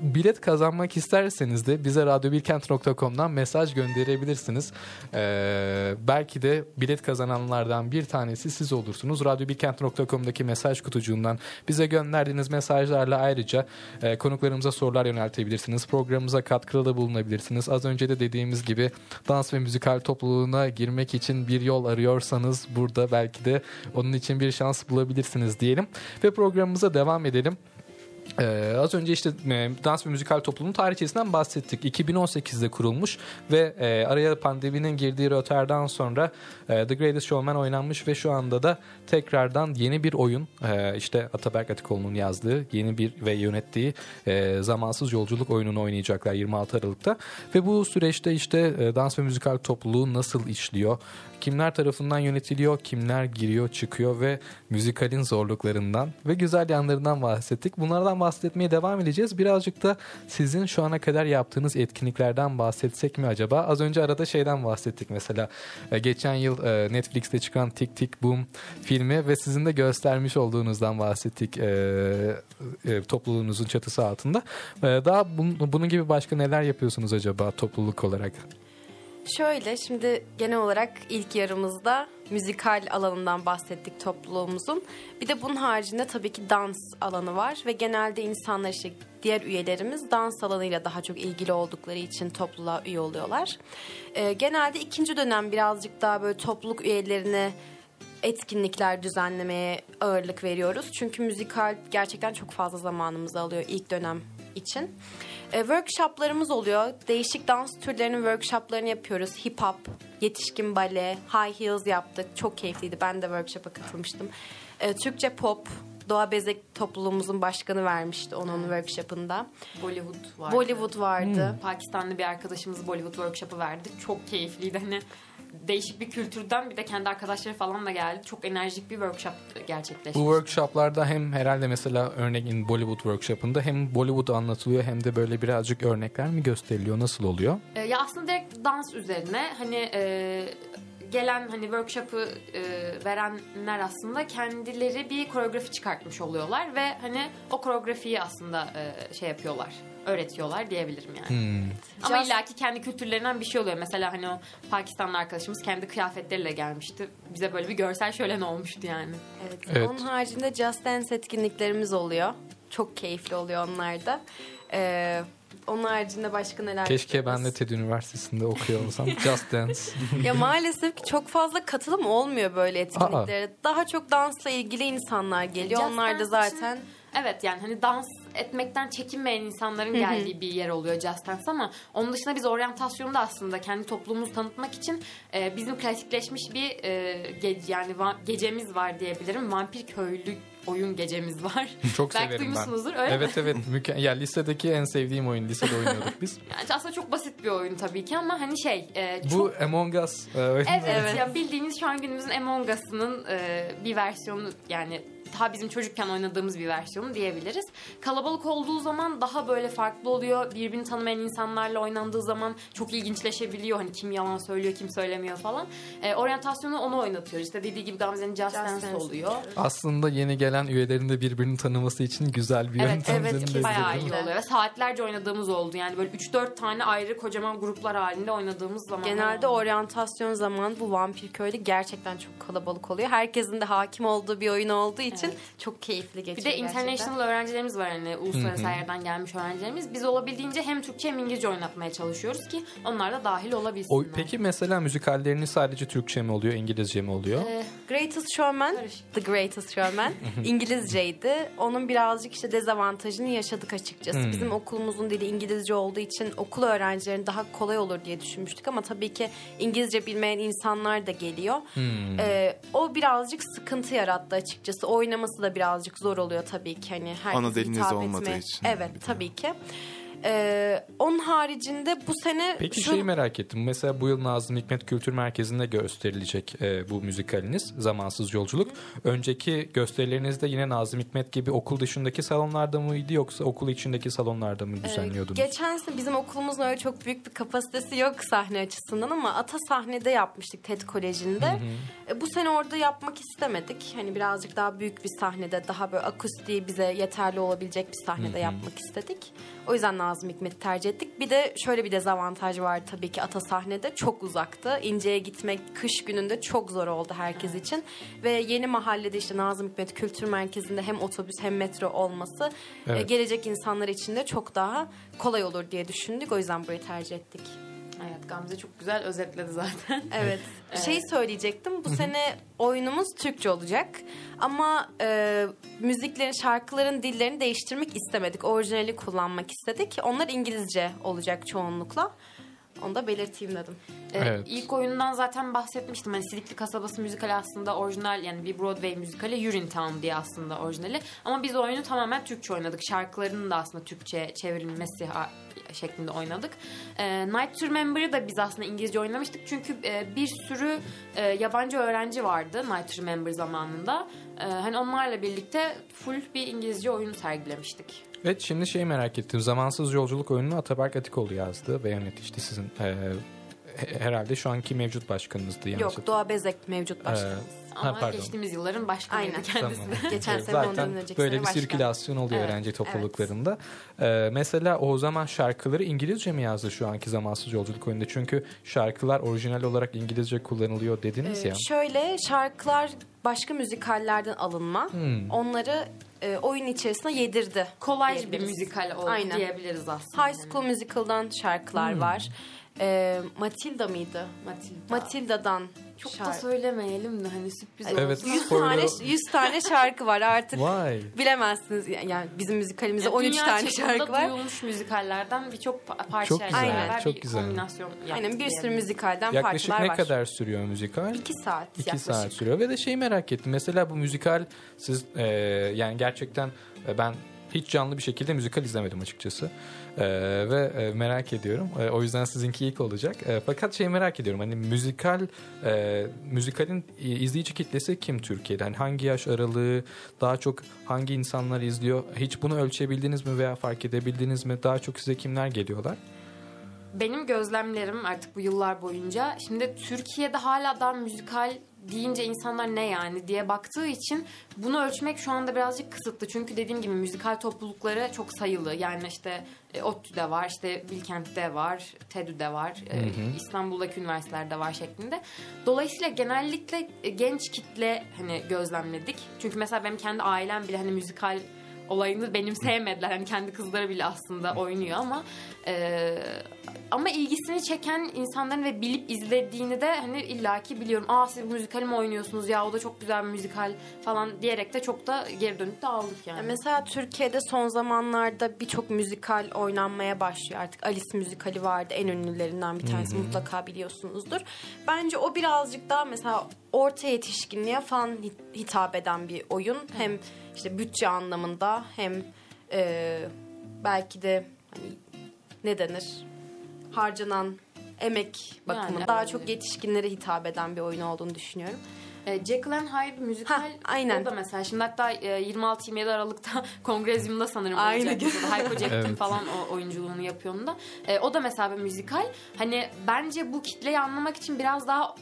bilet kazanmak isterseniz de bize radyobilkent.com'dan mesaj gönderebilirsiniz. E, belki de bilet kazananlardan bir tanesi siz olursunuz. Radyobilkent.com'daki mesaj kutucuğundan bize gönderdiğiniz mesajlarla ayrıca e, konuklarımıza sorular yöneltebilirsiniz. Programımıza katkıda bulunabilirsiniz. Az önce de dediğimiz gibi dans ve müzikal topluluğuna girmek için bir yol arıyorsanız burada belki de onun için bir şans bulabilirsiniz diyelim. Ve programımıza devam edelim. Ee, az önce işte e, dans ve müzikal topluluğun tarihçesinden bahsettik. 2018'de kurulmuş ve e, araya pandeminin girdiği röterden sonra e, The Greatest Showman oynanmış ve şu anda da tekrardan yeni bir oyun e, işte Ataberk Atikoğlu'nun yazdığı yeni bir ve yönettiği e, Zamansız Yolculuk oyununu oynayacaklar 26 Aralık'ta ve bu süreçte işte e, dans ve müzikal topluluğu nasıl işliyor? Kimler tarafından yönetiliyor, kimler giriyor, çıkıyor ve müzikalin zorluklarından ve güzel yanlarından bahsettik. Bunlardan bahsetmeye devam edeceğiz. Birazcık da sizin şu ana kadar yaptığınız etkinliklerden bahsetsek mi acaba? Az önce arada şeyden bahsettik mesela. E, Geçen yıl e, Netflix'te çıkan Tik Tik Boom filmi ve sizin de göstermiş olduğunuzdan bahsettik e, topluluğunuzun çatısı altında. Daha bun- bunun gibi başka neler yapıyorsunuz acaba topluluk olarak? Şöyle şimdi genel olarak ilk yarımızda müzikal alanından bahsettik topluluğumuzun. Bir de bunun haricinde tabii ki dans alanı var ve genelde insanlar işte diğer üyelerimiz dans alanıyla daha çok ilgili oldukları için topluluğa üye oluyorlar. Ee, genelde ikinci dönem birazcık daha böyle topluluk üyelerine etkinlikler düzenlemeye ağırlık veriyoruz. Çünkü müzikal gerçekten çok fazla zamanımızı alıyor ilk dönem için. E, workshoplarımız oluyor. Değişik dans türlerinin workshoplarını yapıyoruz. Hip hop, yetişkin bale, high heels yaptık. Çok keyifliydi. Ben de workshop'a katılmıştım. E, Türkçe pop, Doğa Bezek topluluğumuzun başkanı vermişti onun workshop'ında. Bollywood vardı. Bollywood vardı. Pakistanlı bir arkadaşımız Bollywood workshop'ı verdi. Çok keyifliydi. Hani değişik bir kültürden bir de kendi arkadaşları falan da geldi. Çok enerjik bir workshop gerçekleşti. Bu workshoplarda hem herhalde mesela örneğin Bollywood workshopında hem Bollywood anlatılıyor hem de böyle birazcık örnekler mi gösteriliyor? Nasıl oluyor? Ee, ya aslında direkt dans üzerine hani e, gelen hani workshop'ı e, verenler aslında kendileri bir koreografi çıkartmış oluyorlar ve hani o koreografiyi aslında e, şey yapıyorlar öğretiyorlar diyebilirim yani. Ama Just- illaki kendi kültürlerinden bir şey oluyor. Mesela hani o Pakistanlı arkadaşımız kendi kıyafetleriyle gelmişti. Bize böyle bir görsel şölen olmuştu yani. Evet. Evet. Onun haricinde Just Dance etkinliklerimiz oluyor. Çok keyifli oluyor onlar da. Ee, onun haricinde başka neler Keşke ben yapıyoruz? de TED Üniversitesi'nde okuyor olsam. Just Dance. Ya maalesef ki çok fazla katılım olmuyor böyle etkinliklere. Daha çok dansla ilgili insanlar geliyor. Just Onlar da zaten Evet yani hani dans etmekten çekinmeyen insanların geldiği bir yer oluyor Just Dance ama onun dışında biz oryantasyonda aslında kendi toplumumuzu tanıtmak için e, bizim klasikleşmiş bir e, ge- yani va- gecemiz var diyebilirim. Vampir köylü oyun gecemiz var. Çok Belki severim ben. duymuşsunuzdur, öyle mi? evet evet. Müke- ya lisedeki en sevdiğim oyun. Lisede oynuyorduk biz. Yani aslında çok basit bir oyun tabii ki ama hani şey e, çok Bu Among Us e. Evet, Evet. ya bildiğiniz şu an günümüzün Among Us'ının e, bir versiyonu yani daha bizim çocukken oynadığımız bir versiyonu diyebiliriz. Kalabalık olduğu zaman daha böyle farklı oluyor. Birbirini tanımayan insanlarla oynandığı zaman çok ilginçleşebiliyor. Hani kim yalan söylüyor, kim söylemiyor falan. E, oryantasyonu onu oynatıyoruz. İşte dediği gibi Gamze'nin Just, Dance, Dance oluyor. Aslında yeni gelen üyelerin de birbirini tanıması için güzel bir Evet, yöntem. evet, kesinlikle. Bayağı iyi oluyor ve saatlerce oynadığımız oldu. Yani böyle 3-4 tane ayrı kocaman gruplar halinde oynadığımız zaman. genelde oryantasyon zamanı bu vampir köylü gerçekten çok kalabalık oluyor. Herkesin de hakim olduğu bir oyun olduğu için Evet. çok keyifli geçiyor. Bir de gerçekten. international öğrencilerimiz var hani uluslararası her yerden gelmiş öğrencilerimiz. Biz olabildiğince hem Türkçe hem İngilizce oynatmaya çalışıyoruz ki onlar da dahil olabilsinler. O, peki mesela müzikalleriniz sadece Türkçe mi oluyor, İngilizce mi oluyor? Ee, Greatest Showman, Karışık. The Greatest Showman İngilizceydi. Onun birazcık işte dezavantajını yaşadık açıkçası. Hmm. Bizim okulumuzun dili İngilizce olduğu için okul öğrencilerinin daha kolay olur diye düşünmüştük ama tabii ki İngilizce bilmeyen insanlar da geliyor. Hmm. Ee, o birazcık sıkıntı yarattı açıkçası. Oynaması da birazcık zor oluyor tabii ki hani herkese Ana diliniz hitap olmadığı etmeye- için. Evet tabii ki. Ee, onun haricinde bu sene Peki şu- şeyi merak ettim. Mesela bu yıl Nazım Hikmet Kültür Merkezi'nde gösterilecek e, bu müzikaliniz Zamansız Yolculuk. Önceki gösterilerinizde yine Nazım Hikmet gibi okul dışındaki salonlarda mıydı yoksa okul içindeki salonlarda mı düzenliyordunuz? Ee, Geçen sene bizim okulumuzun öyle çok büyük bir kapasitesi yok sahne açısından ama Ata sahnede yapmıştık TED Koleji'nde. E, Bu sene orada yapmak istemedik. Hani birazcık daha büyük bir sahnede, daha böyle akustiği bize yeterli olabilecek bir sahnede yapmak istedik. O yüzden Nazım Hikmet'i tercih ettik. Bir de şöyle bir dezavantaj var tabii ki Ata sahnede. Çok uzaktı. İnce'ye gitmek kış gününde çok zor oldu herkes için. Ve yeni mahallede işte Nazım Hikmet Kültür Merkezi'nde hem otobüs hem metro olması e, Evet. gelecek insanlar için de çok daha kolay olur diye düşündük. O yüzden burayı tercih ettik. Evet Gamze çok güzel özetledi zaten. Evet. Şey söyleyecektim. Bu sene oyunumuz Türkçe olacak. Ama e, müziklerin, şarkıların dillerini değiştirmek istemedik. Orijinali kullanmak istedik. Onlar İngilizce olacak çoğunlukla. Onu da belirteyim dedim. Ee, Evet. İlk oyundan zaten bahsetmiştim. Hani Silikli Kasabası müzikali aslında orijinal yani bir Broadway müzikali Urinetown diye aslında orijinali. Ama biz oyunu tamamen Türkçe oynadık. Şarkılarının da aslında Türkçe çevrilmesi şeklinde oynadık. Ee, Night to Remember'ı da biz aslında İngilizce oynamıştık. Çünkü e, bir sürü e, yabancı öğrenci vardı Night to Remember zamanında. E, hani onlarla birlikte full bir İngilizce oyun sergilemiştik. Evet şimdi şeyi merak ettim. Zamansız Yolculuk oyununu Ataberk Atikoğlu yazdı ve yönetti sizin e, herhalde şu anki mevcut başkanınızdı. yanlış Yok Doğa Bezek mevcut başkanımız. Ee, Ha, Ama pardon. geçtiğimiz yılların başkanıydı Aynen. kendisi. Tamam. Geçen Evet, sene ondan Zaten önceki böyle bir başkan. sirkülasyon oluyor Evet, öğrenci topluluklarında. Ee, mesela o zaman şarkıları İngilizce mi yazdı şu anki zamansız yolculuk oyununda? Çünkü şarkılar orijinal olarak İngilizce kullanılıyor dediniz Ee, ya. şöyle şarkılar başka müzikallerden alınma. Hmm. Onları e, oyun içerisine yedirdi. kolaj bir müzikal oldu Aynen. diyebiliriz aslında. High School Musical'dan şarkılar Hmm. var. Ee, Matilda mıydı? Matilda. Matilda'dan Çok da şarkı. söylemeyelim de hani sürpriz Evet. olsun. 100 Spoiler- tane 100 tane şarkı var artık. Vay. Bilemezsiniz yani bizim müzikalimizde Yani 13 dünya tane şarkı var. duyulmuş müzikallerden birçok pa- parça Çok güzel, beraber çok bir güzel. kombinasyon Aynen bir sürü müzikalden Yaklaşık parçalar ne var. kadar sürüyor müzikal? 2 saat 2 yaklaşık. saat sürüyor ve de şeyi merak ettim. Mesela bu müzikal siz e, yani gerçekten e, ben hiç canlı bir şekilde müzikal izlemedim açıkçası. E, ve e, merak ediyorum. E, o yüzden sizinki ilk olacak. E, fakat şey merak ediyorum. Hani müzikal e, müzikalin izleyici kitlesi kim Türkiye'de? Hani hangi yaş aralığı daha çok hangi insanlar izliyor? Hiç bunu ölçebildiniz mi veya fark edebildiniz mi? Daha çok size kimler geliyorlar? benim gözlemlerim artık bu yıllar boyunca şimdi Türkiye'de hala daha müzikal deyince insanlar ne yani diye baktığı için bunu ölçmek şu anda birazcık kısıtlı. Çünkü dediğim gibi müzikal toplulukları çok sayılı. Yani işte e, ODTÜ'de var, işte Bilkent'te var, TEDÜ'de var, e, İstanbul'daki üniversitelerde var şeklinde. Dolayısıyla genellikle e, genç kitle hani gözlemledik. Çünkü mesela benim kendi ailem bile hani müzikal olayını benim sevmediler. Hani kendi kızları bile aslında oynuyor ama e, ama ilgisini çeken insanların ve bilip izlediğini de hani illaki biliyorum. Aa siz müzikal mi oynuyorsunuz ya o da çok güzel bir müzikal falan diyerek de çok da geri dönüp de aldık yani. Ya Mesela Türkiye'de son zamanlarda birçok müzikal oynanmaya başlıyor. Artık Alice müzikali vardı en ünlülerinden bir tanesi mutlaka biliyorsunuzdur. Bence o birazcık daha mesela orta yetişkinliğe falan hit- hitap eden bir oyun. Hem işte bütçe anlamında hem e, belki de hani ne denir harcanan emek bakımından Yani, daha çok yetişkinlere hitap eden bir oyun olduğunu düşünüyorum. E, Jekyll and Hyde müzikal Ha, aynen. o da mesela şimdi hatta e, 26-27 Aralık'ta Kongrezyum'da sanırım Aynı olacak. Hayko Cepkin Evet. falan o oyunculuğunu yapıyor onda. E, o da mesela bir müzikal. Hani bence bu kitleyi anlamak için biraz daha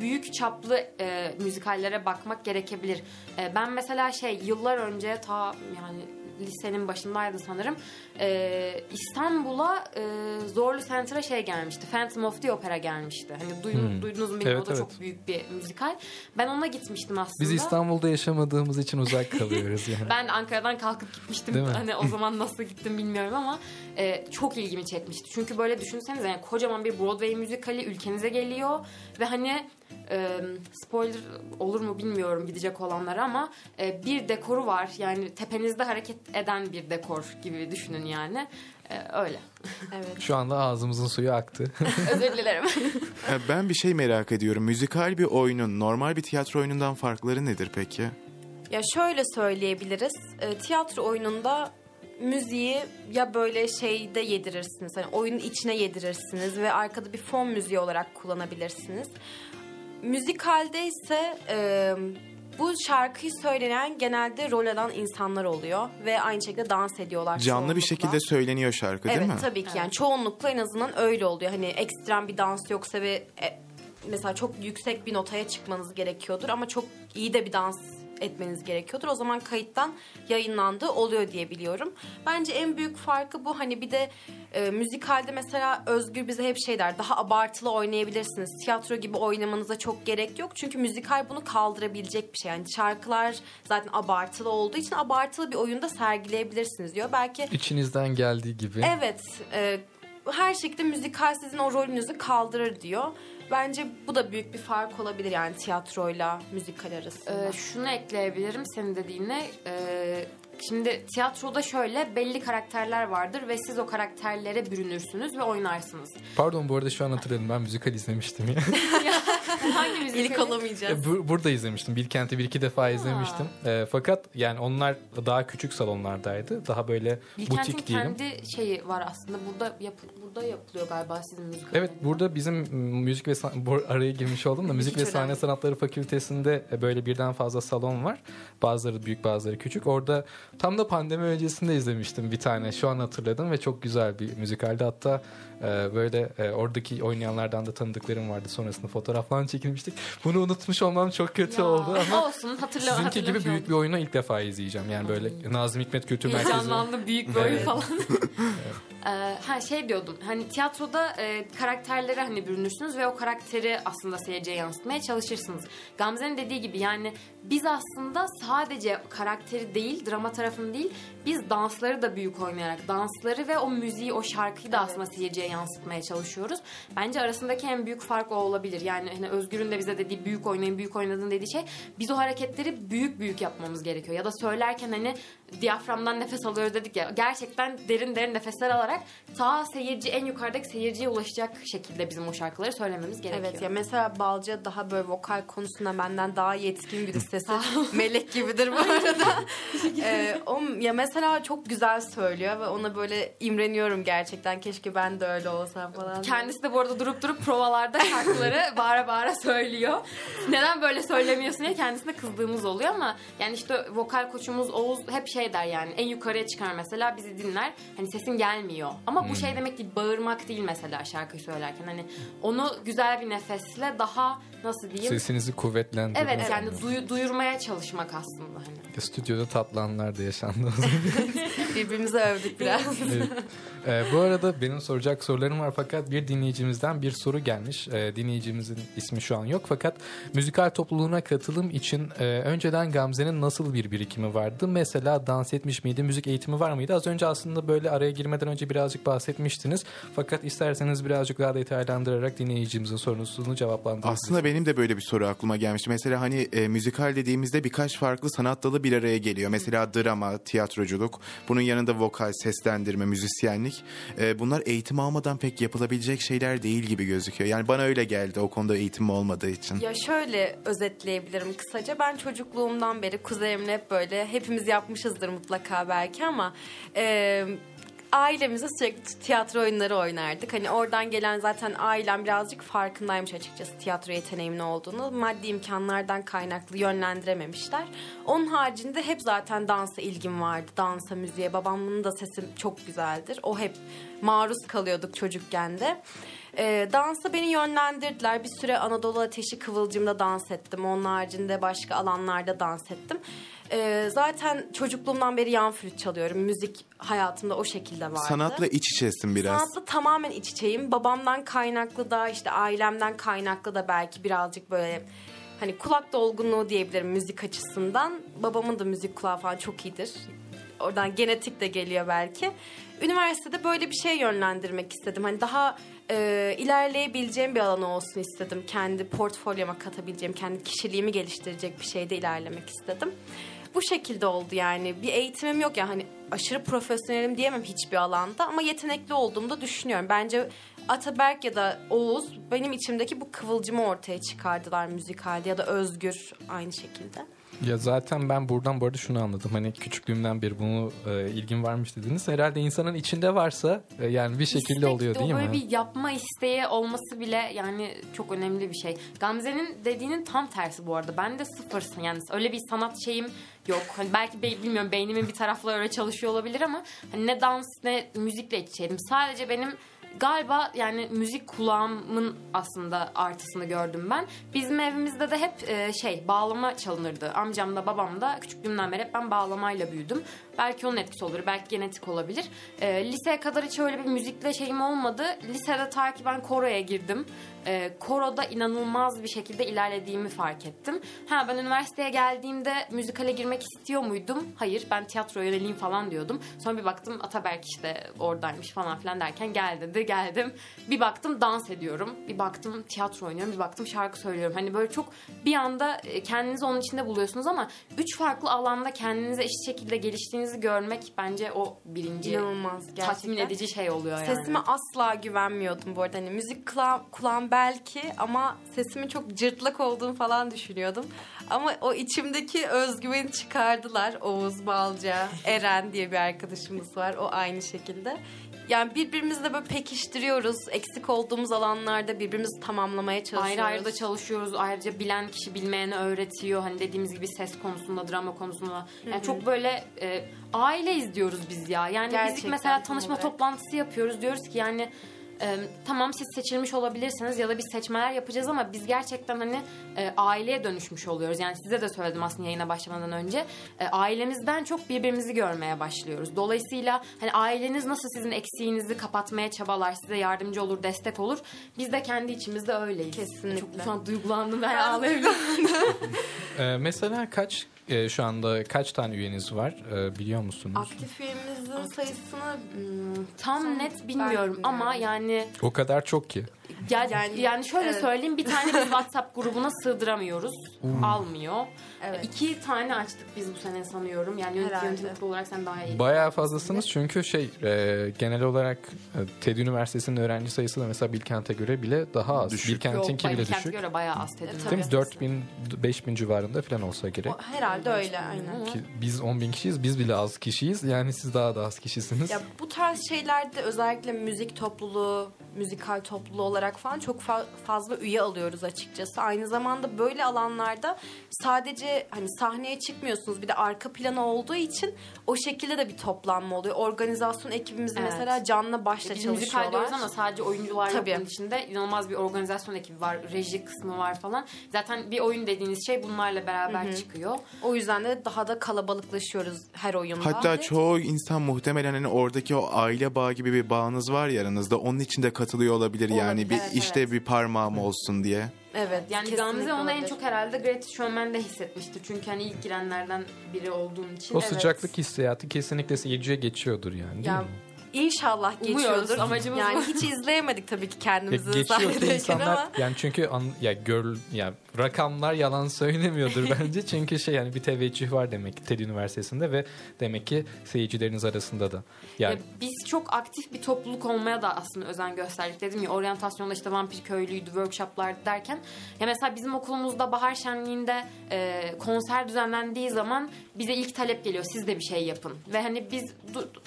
büyük çaplı e, müzikallere bakmak gerekebilir. E, ben mesela şey yıllar önce ta yani lisenin başındaydı sanırım. E, İstanbul'a e, Zorlu Center'a şey gelmişti. Phantom of the Opera gelmişti. Hani duydun, Hmm. duydunuz mu bilmiyorum. Evet, o da evet. çok büyük bir müzikal. Ben ona gitmiştim aslında. Biz İstanbul'da yaşamadığımız için uzak kalıyoruz yani. Ben Ankara'dan kalkıp gitmiştim. Hani o zaman nasıl gittim bilmiyorum ama e, çok ilgimi çekmişti. Çünkü böyle düşünsenize yani kocaman bir Broadway müzikali ülkenize geliyor ve hani e, spoiler olur mu bilmiyorum gidecek olanlara ama e, bir dekoru var. Yani tepenizde hareket eden bir dekor gibi düşünün yani. E, öyle. Evet. Şu anda ağzımızın suyu aktı. Özür dilerim. Ben bir şey merak ediyorum. Müzikal bir oyunun normal bir tiyatro oyunundan farkları nedir peki? Ya şöyle söyleyebiliriz. E, tiyatro oyununda müziği ya böyle şeyde yedirirsiniz. Hani oyunun içine yedirirsiniz ve arkada bir fon müziği olarak kullanabilirsiniz. Müzikalde ise e, bu şarkıyı söyleyen genelde rol alan insanlar oluyor ve aynı şekilde dans ediyorlar. Canlı bir çoğunlukla. şekilde söyleniyor şarkı değil evet, mi? tabii ki yani çoğunlukla en azından öyle oluyor. Hani ekstrem bir dans yoksa ve e, mesela çok yüksek bir notaya çıkmanız gerekiyordur ama çok iyi de bir dans etmeniz gerekiyordur. O zaman kayıttan yayınlandığı oluyor diye biliyorum. Bence en büyük farkı bu. Hani bir de e, müzikalde mesela Özgür bize hep şey der. Daha abartılı oynayabilirsiniz. Tiyatro gibi oynamanıza çok gerek yok. Çünkü müzikal bunu kaldırabilecek bir şey. Yani şarkılar zaten abartılı olduğu için abartılı bir oyunda sergileyebilirsiniz diyor. Belki İçinizden geldiği gibi. Evet. e, her şekilde müzikal sizin o rolünüzü kaldırır diyor. Bence bu da büyük bir fark olabilir yani tiyatroyla müzikal arasında. Ee, şunu ekleyebilirim senin dediğine. Ee, şimdi tiyatroda şöyle belli karakterler vardır ve siz o karakterlere bürünürsünüz ve oynarsınız. Pardon bu arada şu an hatırladım ben müzikal izlemiştim ya. Hangi müzik? İlk olamayacağız. E, bu- burada izlemiştim. Bilkent'i bir iki defa izlemiştim. E, fakat yani onlar daha küçük salonlardaydı. Daha böyle Bilkent'in butik diyelim. kendi şeyi var aslında. Burada yap burada yapılıyor galiba sizin müzik. Evet burada bizim müzik ve san- bu araya girmiş oldum da müzik Hiç ve sahne önemli. sanatları fakültesinde e, böyle birden fazla salon var. Bazıları büyük bazıları küçük. Orada tam da pandemi öncesinde izlemiştim bir tane. Şu an hatırladım ve çok güzel bir müzikaldi. Hatta e, böyle e, oradaki oynayanlardan da tanıdıklarım vardı. Sonrasında fotoğraf falan çekilmiştik. Bunu unutmuş olmam çok kötü Ya, oldu ama olsun hatırla sizinki gibi büyük bir oyunu ilk defa izleyeceğim. Yani böyle Nazım Hikmet Kültür Merkezi. Heyecanlandım büyük bir oyun Evet. Ee, ha şey diyordum hani tiyatroda e, karakterlere hani bürünürsünüz ve o karakteri aslında seyirciye yansıtmaya çalışırsınız. Gamze'nin dediği gibi yani biz aslında sadece karakteri değil drama tarafını değil biz dansları da büyük oynayarak dansları ve o müziği o şarkıyı da aslında seyirciye yansıtmaya çalışıyoruz. Bence arasındaki en büyük fark o olabilir. Yani hani Özgür'ün de bize dediği büyük oynayın büyük oynadın dediği şey biz o hareketleri büyük büyük yapmamız gerekiyor. Ya da söylerken hani diyaframdan nefes alıyoruz dedik ya gerçekten derin derin nefesler alarak ta seyirci en yukarıdaki seyirciye ulaşacak şekilde bizim o şarkıları söylememiz gerekiyor. Evet ya mesela Balca daha böyle vokal konusunda benden daha yetkin bir sesi. Melek gibidir bu arada. Ee, o, ya mesela çok güzel söylüyor ve ona böyle imreniyorum gerçekten. Keşke ben de öyle olsam falan. Kendisi de bu arada durup durup provalarda şarkıları bağıra bağıra söylüyor. Neden böyle söylemiyorsun diye kendisine kızdığımız oluyor ama yani işte vokal koçumuz Oğuz hep şey der yani en yukarıya çıkar mesela bizi dinler. Hani sesin gelmiyor. Ama bu şey demek değil bağırmak değil mesela şarkıyı söylerken. Hani onu güzel bir nefesle daha nasıl diyeyim? Sesinizi kuvvetlendirmek. Evet yani duyu- duyurmaya çalışmak aslında hani. Stüdyoda tatlı anlar da yaşandı. Birbirimizi övdük biraz. Evet. Ee, bu arada benim soracak sorularım var fakat bir dinleyicimizden bir soru gelmiş. Ee, dinleyicimizin ismi şu an yok fakat müzikal topluluğuna katılım için e, önceden Gamze'nin nasıl bir birikimi vardı? Mesela dans etmiş miydi? Müzik eğitimi var mıydı? Az önce aslında böyle araya girmeden önce birazcık bahsetmiştiniz. Fakat isterseniz birazcık daha detaylandırarak dinleyicimizin sorusunu cevaplandırabilirsiniz. Aslında benim de böyle bir soru aklıma gelmişti. Mesela hani e, müzikal dediğimizde birkaç farklı sanat dalı bir araya geliyor. Mesela drama, tiyatroculuk, bunun yanında vokal, seslendirme, müzisyenlik. E, bunlar eğitim almadan pek yapılabilecek şeyler değil gibi gözüküyor. Yani bana öyle geldi o konuda eğitim olmadığı için. Ya şöyle özetleyebilirim kısaca. Ben çocukluğumdan beri kuzenimle hep böyle hepimiz yapmışızdır mutlaka belki ama e, ailemizde sürekli tiyatro oyunları oynardık. Hani oradan gelen zaten ailem birazcık farkındaymış açıkçası tiyatro yeteneğimin olduğunu. Maddi imkanlardan kaynaklı yönlendirememişler. Onun haricinde hep zaten dansa ilgim vardı. Dansa, müziğe. Babamın da sesi çok güzeldir. O hep maruz kalıyorduk çocukken de. E, dansa beni yönlendirdiler. Bir süre Anadolu Ateşi Kıvılcım'da dans ettim. Onun haricinde başka alanlarda dans ettim. E, zaten çocukluğumdan beri yan flüt çalıyorum. Müzik hayatımda o şekilde vardı. Sanatla iç içesin biraz. Sanatla tamamen iç içeyim. Babamdan kaynaklı da işte ailemden kaynaklı da belki birazcık böyle hani kulak dolgunluğu diyebilirim müzik açısından. Babamın da müzik kulağı falan çok iyidir. Oradan genetik de geliyor belki. Üniversitede böyle bir şey yönlendirmek istedim. Hani daha e, ilerleyebileceğim bir alan olsun istedim. Kendi portfolyoma katabileceğim, kendi kişiliğimi geliştirecek bir şeyde ilerlemek istedim. Bu şekilde oldu yani. Bir eğitimim yok ya hani aşırı profesyonelim diyemem hiçbir alanda ama yetenekli olduğumu da düşünüyorum. Bence Ataberk ya da Oğuz benim içimdeki bu kıvılcımı ortaya çıkardılar müzikalde ya da Özgür aynı şekilde. Ya zaten ben buradan bu arada şunu anladım. Hani küçüklüğümden beri bunu e, ilgin varmış dediniz. Herhalde insanın içinde varsa e, yani bir şekilde İstek oluyor de değil o mi? böyle bir yapma isteği olması bile yani çok önemli bir şey. Gamze'nin dediğinin tam tersi bu arada. Ben de sıfırsın yani öyle bir sanat şeyim yok. Hani belki be- bilmiyorum beynimin bir tarafları öyle çalışıyor olabilir ama hani ne dans ne müzikle iç içeydim. Sadece benim galiba yani müzik kulağımın aslında artısını gördüm ben. Bizim evimizde de hep e, şey bağlama çalınırdı. Amcam da babam da küçüklüğümden beri hep ben bağlamayla büyüdüm. Belki onun etkisi olur, belki genetik olabilir. E, liseye kadar hiç öyle bir müzikle şeyim olmadı. Lisede ta ki ben koroya girdim. E, koroda inanılmaz bir şekilde ilerlediğimi fark ettim. Ha ben üniversiteye geldiğimde müzikale girmek istiyor muydum? Hayır ben tiyatro yöneleyim falan diyordum. Sonra bir baktım Ataberk işte oradaymış falan filan derken gel dedi geldim. Bir baktım dans ediyorum. Bir baktım tiyatro oynuyorum. Bir baktım şarkı söylüyorum. Hani böyle çok bir anda e, kendinizi onun içinde buluyorsunuz ama üç farklı alanda kendinize eşit şekilde geliştiğinizi görmek bence o birinci İnanılmaz gerçekten. tatmin edici şey oluyor yani. Sesime asla güvenmiyordum bu arada. Hani müzik kulağım, kulağım belki ama sesimin çok cırtlak olduğunu falan düşünüyordum. Ama o içimdeki özgüveni çıkardılar. Oğuz Balca, Eren diye bir arkadaşımız var. O aynı şekilde. Yani birbirimizle böyle pekiştiriyoruz. Eksik olduğumuz alanlarda birbirimizi tamamlamaya çalışıyoruz. Ayrı ayrı da çalışıyoruz. Ayrıca bilen kişi bilmeyene öğretiyor. Hani dediğimiz gibi ses konusunda, drama konusunda. Yani çok böyle e, aile izliyoruz biz ya. Yani biz mesela tanışma olarak. toplantısı yapıyoruz. Diyoruz ki yani e, tamam siz seçilmiş olabilirsiniz ya da biz seçmeler yapacağız ama biz gerçekten hani e, aileye dönüşmüş oluyoruz. Yani size de söyledim aslında yayına başlamadan önce. E, ailemizden çok birbirimizi görmeye başlıyoruz. Dolayısıyla hani aileniz nasıl sizin eksiğinizi kapatmaya çabalar, size yardımcı olur, destek olur. Biz de kendi içimizde öyleyiz. Kesinlikle. Çok şu an duygulandım ben ağlayabilirim. Ee, mesela kaç e, şu anda kaç tane üyeniz var e, biliyor musunuz? Aktif üyemizin sayısını hmm, Tam net bilmiyorum. ama yani O kadar çok ki. Ya, yani, Yani, şöyle evet. söyleyeyim bir tane biz WhatsApp grubuna sığdıramıyoruz. Almıyor. Evet. İki tane açtık biz bu sene sanıyorum. Yani yönetim, kurulu olarak sen daha iyi. Bayağı fazlasınız çünkü şey e, genel olarak e, TED Üniversitesi'nin öğrenci sayısı da mesela Bilkent'e göre bile daha az. Düşük. Bilkent'inki bile Bilkent'e düşük. göre bayağı az TED? Üniversitesi. 4000 5000 civarında falan olsa gerek. o- herhalde öyle aynen. Ki biz 10 bin kişiyiz. Biz bile az kişiyiz. Yani siz daha da az kişisiniz. Ya bu tarz şeylerde özellikle müzik topluluğu müzikal topluluğu olarak falan çok fa- fazla üye alıyoruz açıkçası. Aynı zamanda böyle alanlarda sadece hani sahneye çıkmıyorsunuz bir de arka planı olduğu için o şekilde de bir toplanma oluyor. Organizasyon ekibimiz Evet. mesela canla başla Biz çalışıyorlar. diyoruz ama sadece oyuncular Tabii. bunun içinde. İnanılmaz bir organizasyon ekibi var, reji kısmı var falan. Zaten bir oyun dediğiniz şey bunlarla beraber çıkıyor. O yüzden de daha da kalabalıklaşıyoruz her oyunda. Hatta çoğu insan muhtemelen hani oradaki o aile bağı gibi bir bağınız var ya aranızda. Onun için de katılıyor olabilir yani Olabilir, bir evet, işte evet. bir parmağım olsun diye. Evet. Yani kesinlikle Gamze onu en çok herhalde Great Showman'de hissetmiştir. Çünkü hani ilk girenlerden biri olduğun için. O Evet. sıcaklık hissiyatı kesinlikle seyirciye geçiyordur yani değil Ya, mi? İnşallah geçiyordur. amacımız yani bu. hiç izleyemedik tabii ki Ya kendimizi geçiyor sahnedeyken insanlar ama. yani çünkü an, ya gör ya rakamlar yalan söylemiyordur bence çünkü şey yani bir teveccüh var demek ki TED Üniversitesi'nde ve demek ki seyircileriniz arasında da. Yani Ya biz çok aktif bir topluluk olmaya da aslında özen gösterdik. Dedim ya oryantasyonda işte vampir köylüydü, workshoplar derken. Ya mesela bizim okulumuzda bahar şenliğinde e, konser düzenlendiği zaman bize ilk talep geliyor. Siz de bir şey yapın. Ve hani biz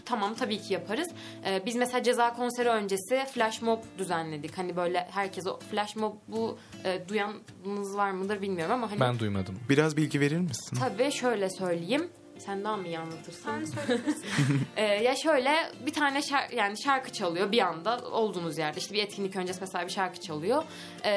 tamam tabii ki yaparız. E, biz mesela ceza konseri öncesi flash mob düzenledik. Hani böyle herkes o flash mob bu e, duyanınız var mıdır bilmiyorum ama hani ben duymadım. Biraz bilgi verir misin? Tabii şöyle söyleyeyim. Sen daha mı iyi anlatırsın? Sen söyleyebilirsin. Ee, ya şöyle bir tane şarkı, yani şarkı çalıyor bir anda olduğunuz yerde işte bir etkinlik öncesi mesela bir şarkı çalıyor Ee,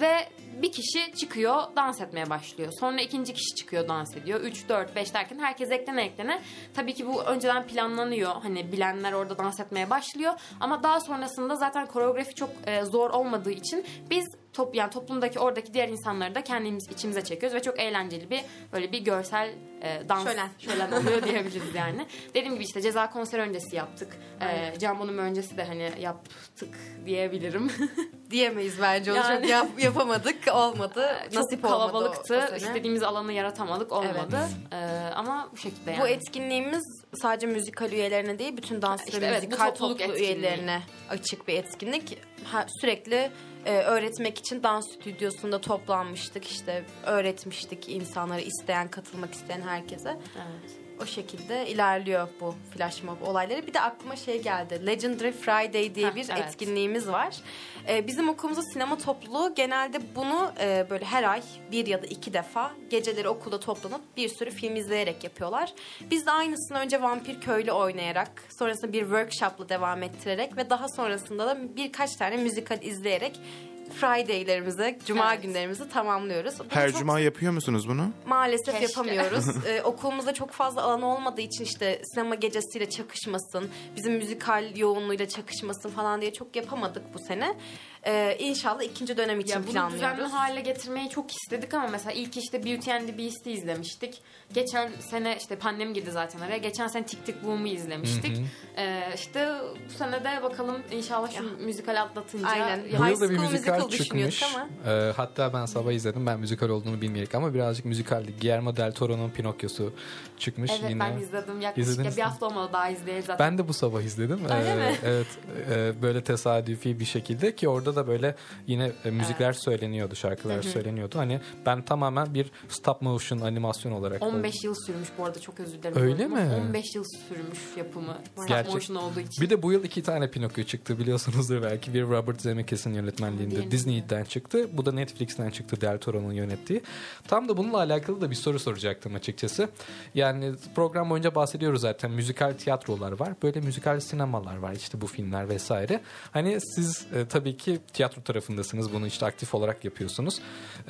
ve bir kişi çıkıyor dans etmeye başlıyor sonra ikinci kişi çıkıyor dans ediyor 3 4 5 derken herkes eklene eklene tabii ki bu önceden planlanıyor hani bilenler orada dans etmeye başlıyor ama daha sonrasında zaten koreografi çok e, zor olmadığı için biz top yani toplumdaki oradaki diğer insanları da kendimiz içimize çekiyoruz ve çok eğlenceli bir böyle bir görsel e, dans Şölen. şölen oluyor diyebiliriz yani. Dediğim gibi işte ceza konseri öncesi yaptık. Can Bonomo öncesi de hani yaptık diyebilirim. Diyemeyiz bence onu Yani- çok yap- yapamadık olmadı. Nasip Çok olmadı kalabalıktı. o- o sene. İstediğimiz alanı yaratamadık olmadı. Ee, ama bu şekilde yani. Bu etkinliğimiz sadece müzikal üyelerine değil bütün dans İşte ve evet, bu müzikal topluluk topluluğu etkinliği. üyelerine açık bir etkinlik. Sürekli e, öğretmek için dans stüdyosunda toplanmıştık. İşte öğretmiştik insanlara isteyen, katılmak isteyen herkese. Evet. O şekilde ilerliyor bu flash mob olayları. Bir de aklıma şey geldi. Legendary Friday diye Heh, bir evet. etkinliğimiz var. Ee, bizim okulumuzda sinema topluluğu genelde bunu e, böyle her ay bir ya da iki defa geceleri okulda toplanıp bir sürü film izleyerek yapıyorlar. Biz de aynısını önce Vampir Köylü oynayarak, sonrasında bir workshopla devam ettirerek ve daha sonrasında da birkaç tane müzikal izleyerek Friday'lerimizi, cuma Evet. günlerimizi tamamlıyoruz. Bunu Her çok cuma yapıyor musunuz bunu? Maalesef Keşke. yapamıyoruz. ee, okulumuzda çok fazla alan olmadığı için işte sinema gecesiyle çakışmasın, bizim müzikal yoğunluğuyla çakışmasın falan diye çok yapamadık bu sene. Ee, inşallah ikinci dönem için Ya bunu düzenli planlıyoruz. hale getirmeyi çok istedik ama mesela ilk işte Beauty and the Beast'i izlemiştik. Geçen sene işte pandemi girdi zaten araya. Geçen sene Tick Tick Boom'u izlemiştik. Ee, işte bu sene de bakalım inşallah şu müzikal atlatınca Aynen. Bu yıl da bir müzikal çıkmış. ama. Ee, hatta ben sabah izledim. Ben müzikal olduğunu bilmeyerek ama birazcık müzikaldi. Guillermo del Toro'nun Pinokyo'su çıkmış Evet yine. ben izledim. Yaklaşık İzlediniz bir mi? hafta olmadı daha izleyeli zaten. Ben de bu sabah izledim. Öyle Ee, mi? Evet. e, böyle tesadüfi bir şekilde ki orada da böyle yine e, müzikler söyleniyordu, şarkılar söyleniyordu. Hani ben tamamen bir stop motion animasyon olarak 15 yıl sürmüş bu arada çok özür dilerim. Öyle mi? 15 yıl sürmüş yapımı. Stop Gerçek- motion olduğu için. Bir de bu yıl iki tane Pinokyo çıktı biliyorsunuzdur belki. Bir Robert Zemeckis'in yönetmenliğinde Diyelim. Disney'den çıktı. Bu da Netflix'ten çıktı Del Toro'nun yönettiği. Tam da bununla alakalı da bir soru soracaktım açıkçası. Yani program boyunca bahsediyoruz zaten. Müzikal tiyatrolar var. Böyle müzikal sinemalar var işte bu filmler vesaire. Hani siz e, tabii ki tiyatro tarafındasınız. Bunu işte aktif olarak yapıyorsunuz.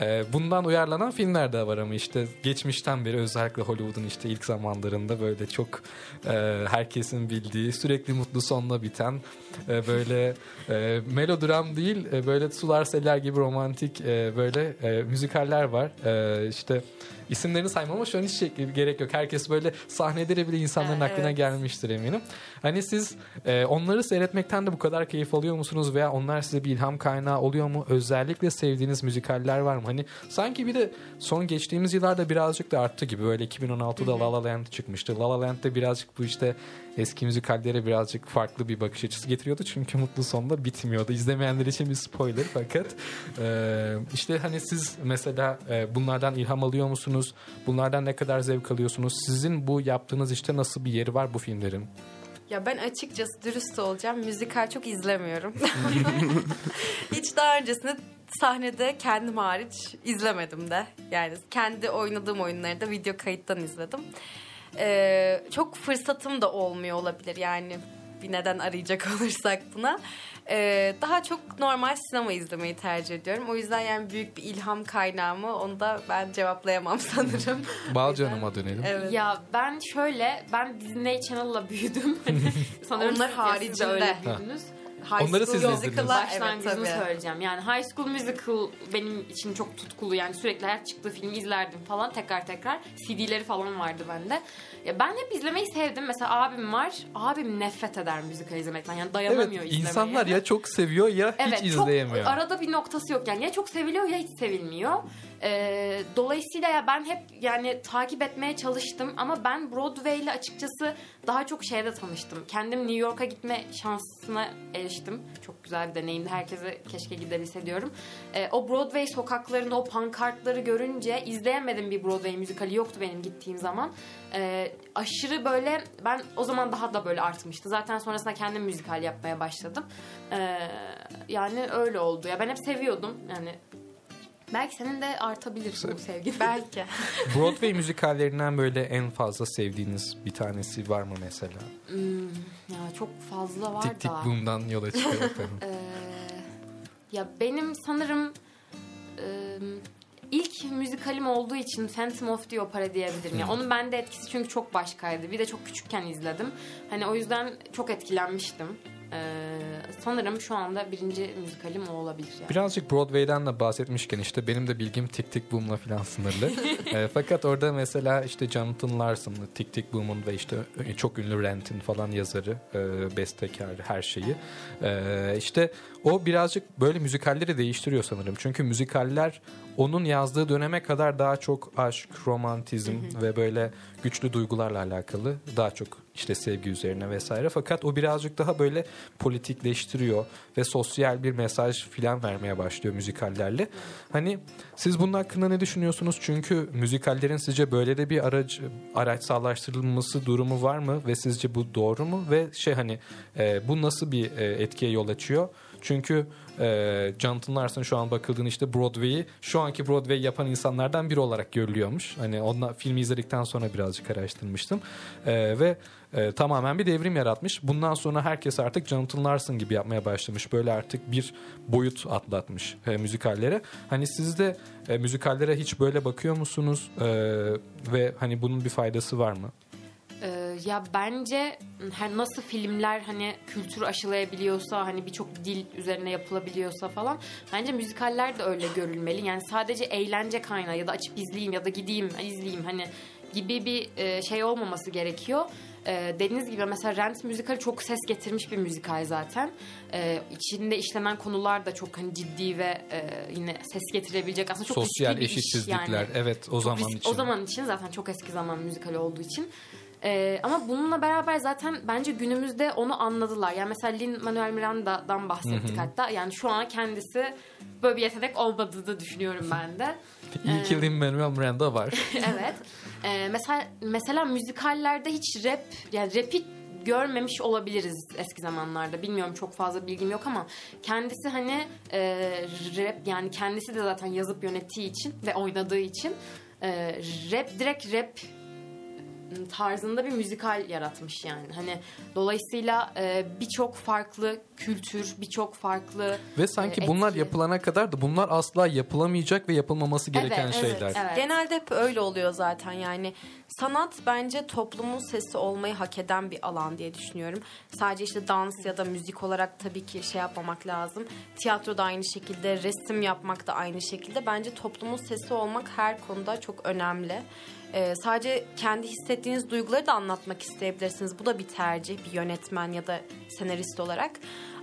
E, bundan uyarlanan filmler de var ama işte geçmişten beri özellikle Hollywood'un işte ilk zamanlarında böyle çok e, herkesin bildiği sürekli mutlu sonla biten e, böyle e, melodram değil e, böyle sular seller gibi romantik e, böyle e, müzikaller var. E, işte isimlerini saymama şu an hiç şey- gerek yok. Herkes böyle sahneleri bile insanların Ha, aklına evet. gelmiştir eminim. Hani siz e, onları seyretmekten de bu kadar keyif alıyor musunuz veya onlar size bir ilham kaynağı oluyor mu? Özellikle sevdiğiniz müzikaller var mı? Hani sanki bir de son geçtiğimiz yıllarda birazcık da arttı gibi. Böyle 2016'da La La Land çıkmıştı. La La Land'de birazcık bu işte eski müzikallere birazcık farklı bir bakış açısı getiriyordu. Çünkü mutlu sonda bitmiyordu. İzlemeyenler için bir spoiler fakat e, işte hani siz mesela e, bunlardan ilham alıyor musunuz? Bunlardan ne kadar zevk alıyorsunuz? Sizin bu yaptığınız işte nasıl bir yeri var bu filmlerin? Ya ben açıkçası dürüst olacağım. Müzikal çok izlemiyorum. Hiç daha öncesinde sahnede kendim hariç izlemedim de. Yani kendi oynadığım oyunları da video kayıttan izledim. Ee, çok fırsatım da olmuyor olabilir yani bir neden arayacak olursak buna. Ee, daha çok normal sinema izlemeyi tercih ediyorum. O yüzden yani büyük bir ilham kaynağı mı onu da ben cevaplayamam sanırım. Balcı Hanım'a dönelim. evet. Ya ben şöyle ben Disney Channel'la büyüdüm. Hani Sanırım Onlar siz de haricinde. öyle büyüdünüz. High Onları School siz izlediniz. Başlangıcını evet, tabii. söyleyeceğim. Yani High School Musical benim için çok tutkulu. Yani sürekli her çıktığı filmi izlerdim falan tekrar tekrar. CD'leri falan vardı bende. Ya ben hep izlemeyi sevdim. Mesela abim var. Abim nefret eder müzikal izlemekten. Yani Evet dayanamıyor izlemeye. insanlar ya çok seviyor ya Evet, hiç izleyemiyor. Çok arada bir noktası yok yani ya çok seviliyor ya hiç sevilmiyor. Ee, dolayısıyla ya ben hep yani takip etmeye çalıştım ama ben Broadway ile açıkçası daha çok şeyde tanıştım. Kendim New York'a gitme şansına eriştim. Çok güzel bir deneyimdi. Herkese keşke gidebilse diyorum. Ee, o Broadway sokaklarını, o pankartları görünce izleyemedim bir Broadway müzikali yoktu benim gittiğim zaman. Ee, aşırı böyle ben o zaman daha da böyle artmıştı. Zaten sonrasında kendim müzikal yapmaya başladım. Ee, yani öyle oldu. Ya ben hep seviyordum. Yani belki senin de artabilir bu sevgin. Belki. Broadway müzikallerinden böyle en fazla sevdiğiniz bir tanesi var mı mesela? Hmm, ya çok fazla var Tik tik da. boom'dan yola çıkarak. Ee, ya benim sanırım e, ilk müzikalim olduğu için Phantom of the Opera diyebilirim. Ya onun bende etkisi çünkü çok başkaydı. Bir de çok küçükken izledim. Hani o yüzden çok etkilenmiştim. Ee, sanırım şu anda birinci müzikalim o olabilir. Yani. Birazcık Broadway'den de bahsetmişken işte benim de bilgim Tik Tik Boom'la falan sınırlı. E, fakat orada mesela işte Jonathan Larson'lı Tik Tik Boom'un ve işte çok ünlü Rent'in falan yazarı, e, bestekarı, her şeyi. E, işte o birazcık böyle müzikalleri değiştiriyor sanırım. Çünkü müzikaller onun yazdığı döneme kadar daha çok aşk, romantizm ve böyle güçlü duygularla alakalı. Daha çok işte sevgi üzerine vesaire. Fakat o birazcık daha böyle politikleştiriyor ve sosyal bir mesaj filan vermeye başlıyor müzikallerle. Hani siz bunun hakkında ne düşünüyorsunuz? Çünkü müzikallerin sizce böyle de bir araç araçsallaştırılması durumu var mı ve sizce bu doğru mu? Ve şey hani e, bu nasıl bir e, etkiye yol açıyor? Çünkü e, Jonathan Larson şu an bakıldığında işte Broadway'i şu anki Broadway yapan insanlardan biri olarak görülüyormuş. Hani onunla filmi izledikten sonra birazcık araştırmıştım. E, ve e, tamamen bir devrim yaratmış. Bundan sonra herkes artık Jonathan Larson gibi yapmaya başlamış. Böyle artık bir boyut atlatmış e, müzikallere. Hani siz de e, müzikallere hiç böyle bakıyor musunuz? E, ve hani bunun bir faydası var mı? Ee, ya bence her nasıl filmler hani kültür aşılayabiliyorsa hani birçok dil üzerine yapılabiliyorsa falan bence müzikaller de öyle görülmeli. Yani sadece eğlence kaynağı ya da açıp izleyeyim ya da gideyim izleyeyim hani gibi bir e, şey olmaması gerekiyor. E, dediğiniz gibi mesela Rent müzikali çok ses getirmiş bir müzikal zaten. E, içinde işlenen konular da çok hani ciddi ve e, yine ses getirebilecek aslında çok Sosyal eşitsizlikler yani. evet o Çok zaman risk- için. O zaman için zaten çok eski zaman müzikali olduğu için. Ee, ama bununla beraber zaten bence günümüzde onu anladılar. Yani mesela Lin-Manuel Miranda'dan bahsettik hatta. Yani şu an kendisi böyle bir yetenek olmadığını düşünüyorum ben de. İyi ki Ee, Lin-Manuel Miranda var. evet. Ee, mesela mesela müzikallerde hiç rap yani rapi görmemiş olabiliriz eski zamanlarda. Bilmiyorum çok fazla bilgim yok ama kendisi hani e, rap yani kendisi de zaten yazıp yönettiği için ve oynadığı için e, rap direkt rap tarzında bir müzikal yaratmış yani. Hani dolayısıyla e, birçok farklı kültür, birçok farklı Ve sanki e, bunlar etki. yapılana kadar da bunlar asla yapılamayacak ve yapılmaması gereken Evet, şeyler. evet, evet. Genelde hep öyle oluyor zaten yani. Sanat bence toplumun sesi olmayı hak eden bir alan diye düşünüyorum. Sadece işte dans ya da müzik olarak tabii ki şey yapmamak lazım. Tiyatro da aynı şekilde, resim yapmak da aynı şekilde. Bence toplumun sesi olmak her konuda çok önemli. Ee, sadece kendi hissettiğiniz duyguları da anlatmak isteyebilirsiniz. Bu da bir tercih, bir yönetmen ya da senarist olarak.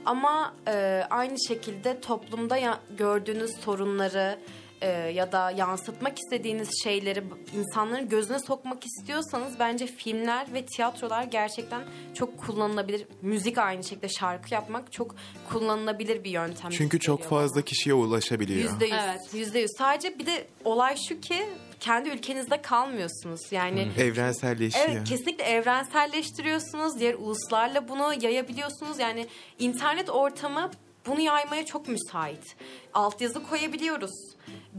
Ama e, aynı şekilde toplumda ya- gördüğünüz sorunları, e, ya da yansıtmak istediğiniz şeyleri insanların gözüne sokmak istiyorsanız bence filmler ve tiyatrolar gerçekten çok kullanılabilir. Müzik aynı şekilde şarkı yapmak çok kullanılabilir bir yöntem. Çünkü çok fazla bana. kişiye ulaşabiliyor. Yüzde yüz. Evet. Yüzde yüz. Sadece bir de olay şu ki kendi ülkenizde kalmıyorsunuz. Yani Evrenselleşiyor. Evet kesinlikle evrenselleştiriyorsunuz. Diğer uluslarla bunu yayabiliyorsunuz. Yani internet ortamı bunu yaymaya çok müsait. Altyazı koyabiliyoruz.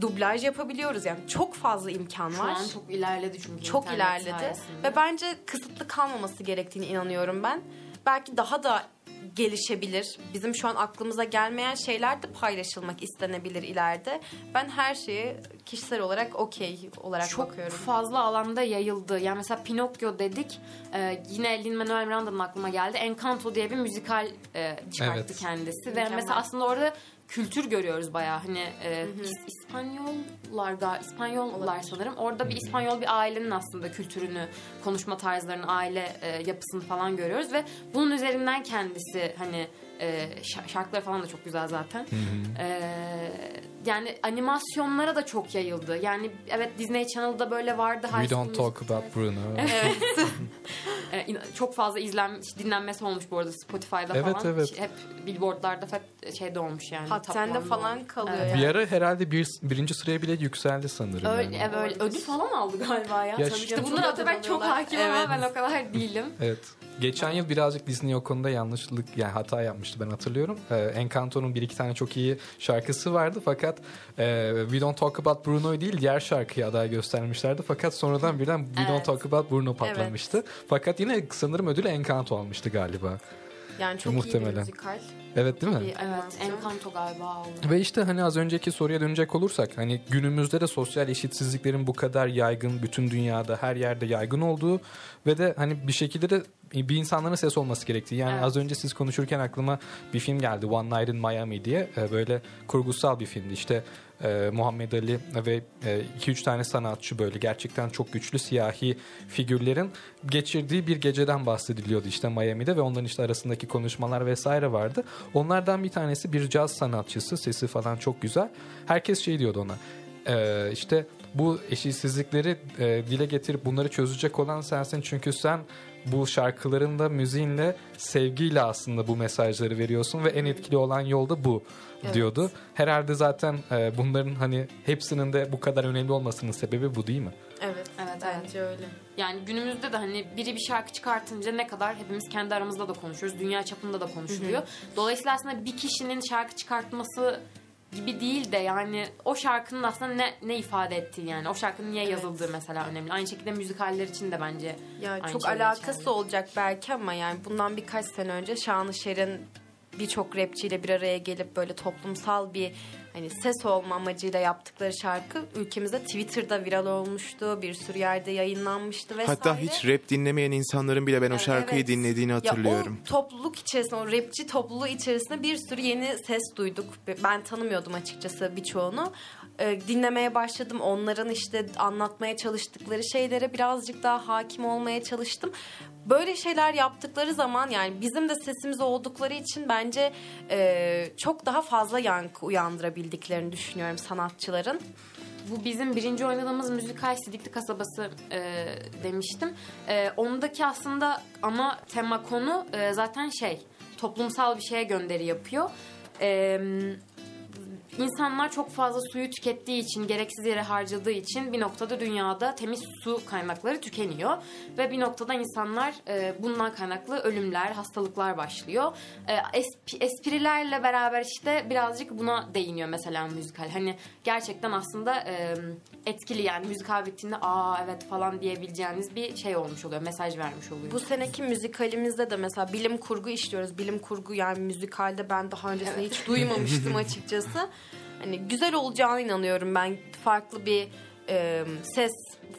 Dublaj yapabiliyoruz. Yani çok fazla imkan Şu var. an çok ilerledi çünkü çok ilerledi. sayesinde. Ve bence kısıtlı kalmaması gerektiğini inanıyorum ben. Belki daha da gelişebilir. Bizim şu an aklımıza gelmeyen şeyler de paylaşılmak istenebilir ileride. Ben her şeyi kişisel olarak okey olarak çok bakıyorum. fazla alanda yayıldı. Yani mesela Pinokyo dedik. Ee, yine Lin-Manuel Miranda'nın aklıma geldi. Encanto diye bir müzikal e, çıkarttı Evet. kendisi. Ve Mükemmel. mesela aslında orada kültür görüyoruz bayağı. Hani e, İs- İspanyollar da İspanyollar sanırım. Orada bir İspanyol bir ailenin aslında kültürünü, konuşma tarzlarını, aile e, yapısını falan görüyoruz ve bunun üzerinden kendisi hani e, şa- şarkıları falan da çok güzel zaten. E, yani animasyonlara da çok yayıldı. Yani evet Disney Channel'da böyle vardı. We don't talk about Bruno. E, in- çok fazla izlenmiş, dinlenmesi olmuş bu arada Spotify'da Evet, falan. evet. Hep billboardlarda hep şeyde olmuş yani. Hot top 10'de one'da falan kalıyor Evet. yani. Bir ara herhalde bir, birinci sıraya bile yükseldi sanırım. Öyle, yani. evet, ödül falan aldı galiba ya. Ya Tabii işte işte bunlar ödül Atabek çok hakim Evet. ama ben o kadar değilim. Evet. Geçen yıl birazcık Disney o konuda yanlışlık yani hata yapmıştı ben hatırlıyorum. Ee, Encanto'nun bir iki tane çok iyi şarkısı vardı fakat e, We Don't Talk About Bruno'yu değil diğer şarkıyı aday göstermişlerdi. Fakat sonradan birden We Don't Evet. Talk About Bruno patlamıştı. Fakat yine sanırım ödülü Encanto almıştı galiba. Yani çok iyi Muhtemelen. bir müzikal. Evet değil mi? Bir Evet, animasyon. Encanto galiba aldı. Ve işte hani az önceki soruya dönecek olursak hani günümüzde de sosyal eşitsizliklerin bu kadar yaygın bütün dünyada her yerde yaygın olduğu ve de hani bir şekilde de bir insanların ses olması gerektiği. Yani Evet. az önce siz konuşurken aklıma bir film geldi One Night in Miami diye Ee, böyle kurgusal bir filmdi. İşte e, Muhammed Ali ve 2-3 tane sanatçı böyle gerçekten çok güçlü siyahi figürlerin geçirdiği bir geceden bahsediliyordu işte Miami'de ve onların işte arasındaki konuşmalar vesaire vardı. Onlardan bir tanesi bir caz sanatçısı sesi falan çok güzel. Herkes şey diyordu ona e, işte bu eşitsizlikleri e, dile getirip bunları çözecek olan sensin çünkü sen bu şarkılarında müziğinle sevgiyle aslında bu mesajları veriyorsun ve en etkili olan yol da bu Evet. diyordu. Herhalde zaten e, bunların hani hepsinin de bu kadar önemli olmasının sebebi bu değil mi? Evet, Evet, bence öyle. Yani günümüzde de hani biri bir şarkı çıkartınca ne kadar hepimiz kendi aramızda da konuşuyoruz. Dünya çapında da konuşuluyor. Dolayısıyla aslında bir kişinin şarkı çıkartması gibi değil de yani o şarkının aslında ne, ne ifade ettiği yani o şarkının niye Evet. yazıldığı mesela önemli. Aynı şekilde müzikaller için de bence Ya Aynı çok şey alakası geçerli. olacak belki ama yani bundan birkaç sene önce Şanışer'in birçok rapçiyle bir araya gelip böyle toplumsal bir hani ses olma amacıyla yaptıkları şarkı ülkemizde Twitter'da viral olmuştu. Bir sürü yerde yayınlanmıştı vesaire. Hatta hiç rap dinlemeyen insanların bile ben o Evet, şarkıyı evet. dinlediğini hatırlıyorum. Ya o topluluk içerisinde, o rapçi topluluğu içerisinde bir sürü yeni ses duyduk. Ben tanımıyordum açıkçası birçoğunu. Ee, dinlemeye başladım. Onların işte anlatmaya çalıştıkları şeylere birazcık daha hakim olmaya çalıştım. Böyle şeyler yaptıkları zaman yani bizim de sesimiz oldukları için bence e, çok daha fazla yankı uyandırabildiklerini düşünüyorum sanatçıların. Bu bizim birinci oynadığımız müzikal Sidikli Kasabası e, demiştim. E, ondaki aslında ama tema konu e, zaten şey toplumsal bir şeye gönderi yapıyor. E, insanlar çok fazla suyu tükettiği için, gereksiz yere harcadığı için bir noktada dünyada temiz su kaynakları tükeniyor. Ve bir noktada insanlar e, bundan kaynaklı ölümler, hastalıklar başlıyor. E, esp- esprilerle beraber işte birazcık buna değiniyor mesela müzikal. Hani gerçekten aslında e, etkili yani müzikal bittiğinde aa evet falan diyebileceğiniz bir şey olmuş oluyor. Mesaj vermiş oluyor. Bu seneki müzikalimizde de mesela bilim kurgu işliyoruz. Bilim kurgu yani müzikalde ben daha öncesinde hiç duymamıştım açıkçası. Hani güzel olacağına inanıyorum ben. Farklı bir e, ses,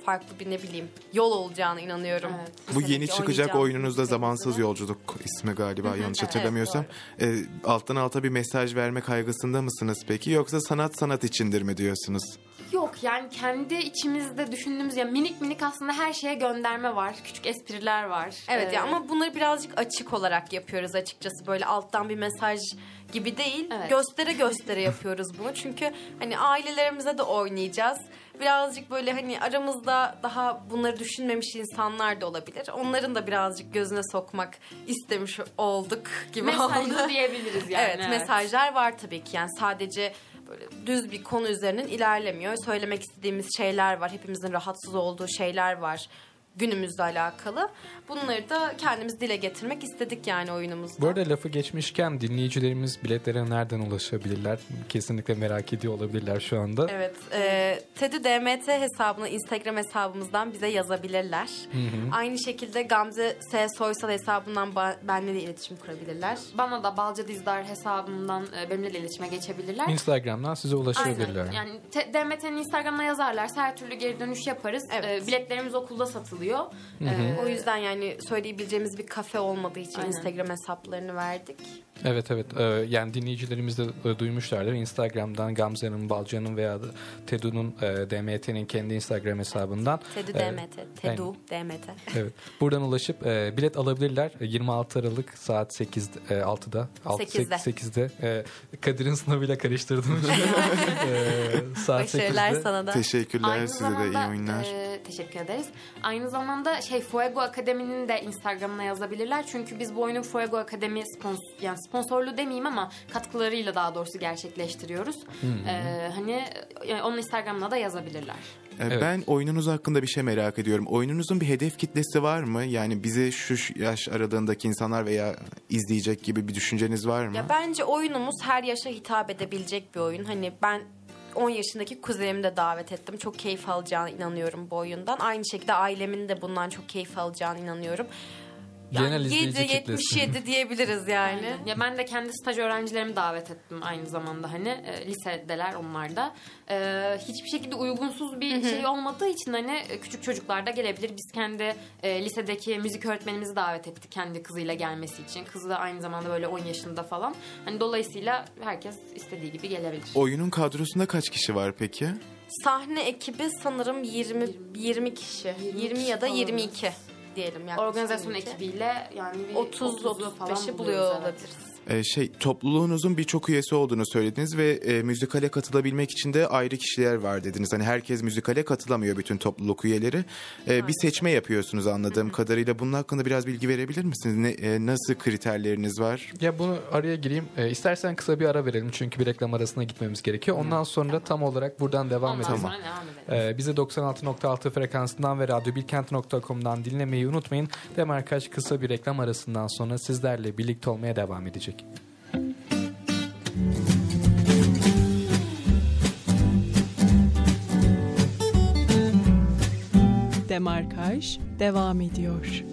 farklı bir ne bileyim yol olacağına inanıyorum. Evet. Bu yeni çıkacak oyununuzda Zamansız. Yolculuk ismi galiba yanlış Evet, hatırlamıyorsam. E, alttan alta bir mesaj verme kaygısında mısınız peki yoksa sanat sanat içindir mi diyorsunuz? Yok yani kendi içimizde düşündüğümüz ya minik minik aslında her şeye gönderme var. Küçük espriler var. Evet Ee, ya ama bunları birazcık açık olarak yapıyoruz açıkçası. Böyle alttan bir mesaj gibi değil. Evet. Göstere göstere yapıyoruz bunu. Çünkü hani ailelerimize de oynayacağız. Birazcık böyle hani aramızda daha bunları düşünmemiş insanlar da olabilir. Onların da birazcık gözüne sokmak istemiş olduk gibi oldu. mesajlı diyebiliriz yani. evet, mesajlar var tabii ki. Yani sadece böyle düz bir konu üzerinden ilerlemiyor. Söylemek istediğimiz şeyler var. Hepimizin rahatsız olduğu şeyler var günümüzle alakalı. Bunları da kendimiz dile getirmek istedik yani oyunumuzda. Bu arada lafı geçmişken dinleyicilerimiz biletlere nereden ulaşabilirler? Kesinlikle merak ediyor olabilirler şu anda. Evet, e, Teddy DMT hesabına Instagram hesabımızdan bize yazabilirler. Aynı şekilde Gamze S Soysal hesabından ba- benimle de iletişim kurabilirler. Bana da Balca Dizdar hesabımdan e, benimle de iletişime geçebilirler. Instagram'dan size ulaşabilirler. Aynen. Yani te- DMT'nin Instagram'ına yazarlarsa her türlü geri dönüş yaparız. Evet. Ee, biletlerimiz okulda satılıyor. Ee, O yüzden yani söyleyebileceğimiz bir kafe olmadığı için Aynen. Instagram hesaplarını verdik. Evet evet Ee, yani dinleyicilerimiz de e, duymuşlardır. Instagram'dan Gamze'nin, Balca'nın veya da Tedu'nun e, DMT'nin kendi Instagram hesabından Teddy e, DMT, Tedu DMT. Evet. Buradan ulaşıp e, bilet alabilirler. E, 26 Aralık saat 8 e, 6'da. Alt- Sekizde. 8'de. E, Kadir'in sınavıyla karıştırdım. e, saat Başarılar 8'de. sana da. Teşekkürler Aynı size de iyi oyunlar. e, teşekkür ederiz. Aynı zamanda şey Fuego Akademi'nin de Instagram'ına yazabilirler. Çünkü biz bu oyunu Fuego Akademi spons yani sponsorlu demeyeyim ama katkılarıyla daha doğrusu gerçekleştiriyoruz. Ee, hani yani onun Instagram'ına da yazabilirler. E, Evet. Ben oyununuz hakkında bir şey merak ediyorum. Oyununuzun bir hedef kitlesi var mı? Yani bize şu yaş aralığındaki insanlar veya izleyecek gibi bir düşünceniz var mı? Ya bence oyunumuz her yaşa hitap edebilecek bir oyun. Hani ben 10 yaşındaki kuzenimi de davet ettim. Çok keyif alacağına inanıyorum bu oyundan. Aynı şekilde ailemin de bundan çok keyif alacağına inanıyorum. Genel izleyici 7, kitlesi. 77 diyebiliriz yani. Aynen. Ya ben de kendi staj öğrencilerimi davet ettim aynı zamanda hani e, lisedeler onlar da. E, hiçbir şekilde uygunsuz bir şey olmadığı için hani e, küçük çocuklar da gelebilir. Biz kendi e, lisedeki müzik öğretmenimizi davet ettik kendi kızıyla gelmesi için. Kızı da aynı zamanda böyle 10 yaşında falan. Hani dolayısıyla herkes istediği gibi gelebilir. Oyunun kadrosunda kaç kişi var peki? Sahne ekibi sanırım 20 20 kişi. 20, ya da kişi 22 diyelim. Organizasyon 22. ekibiyle yani bir 30 30'u falan 35'i buluyoruz, buluyor evet. olabiliriz. E, şey topluluğunuzun birçok üyesi olduğunu söylediniz ve e, müzikale katılabilmek için de ayrı kişiler var dediniz. Hani herkes müzikale katılamıyor bütün topluluk üyeleri. E, bir seçme yapıyorsunuz anladığım kadarıyla. Bunun hakkında biraz bilgi verebilir misiniz? Ne, e, nasıl kriterleriniz var? Ya bunu araya gireyim. E, istersen kısa bir ara verelim çünkü bir reklam arasına gitmemiz gerekiyor. Ondan sonra tam olarak buradan devam Ondan edelim. edelim. Ee, bizi 96.6 frekansından ve radyobilkent.com'dan dinlemeyi unutmayın. Demarkaç kısa bir reklam arasından sonra sizlerle birlikte olmaya devam edecek. Demarkaj devam ediyor.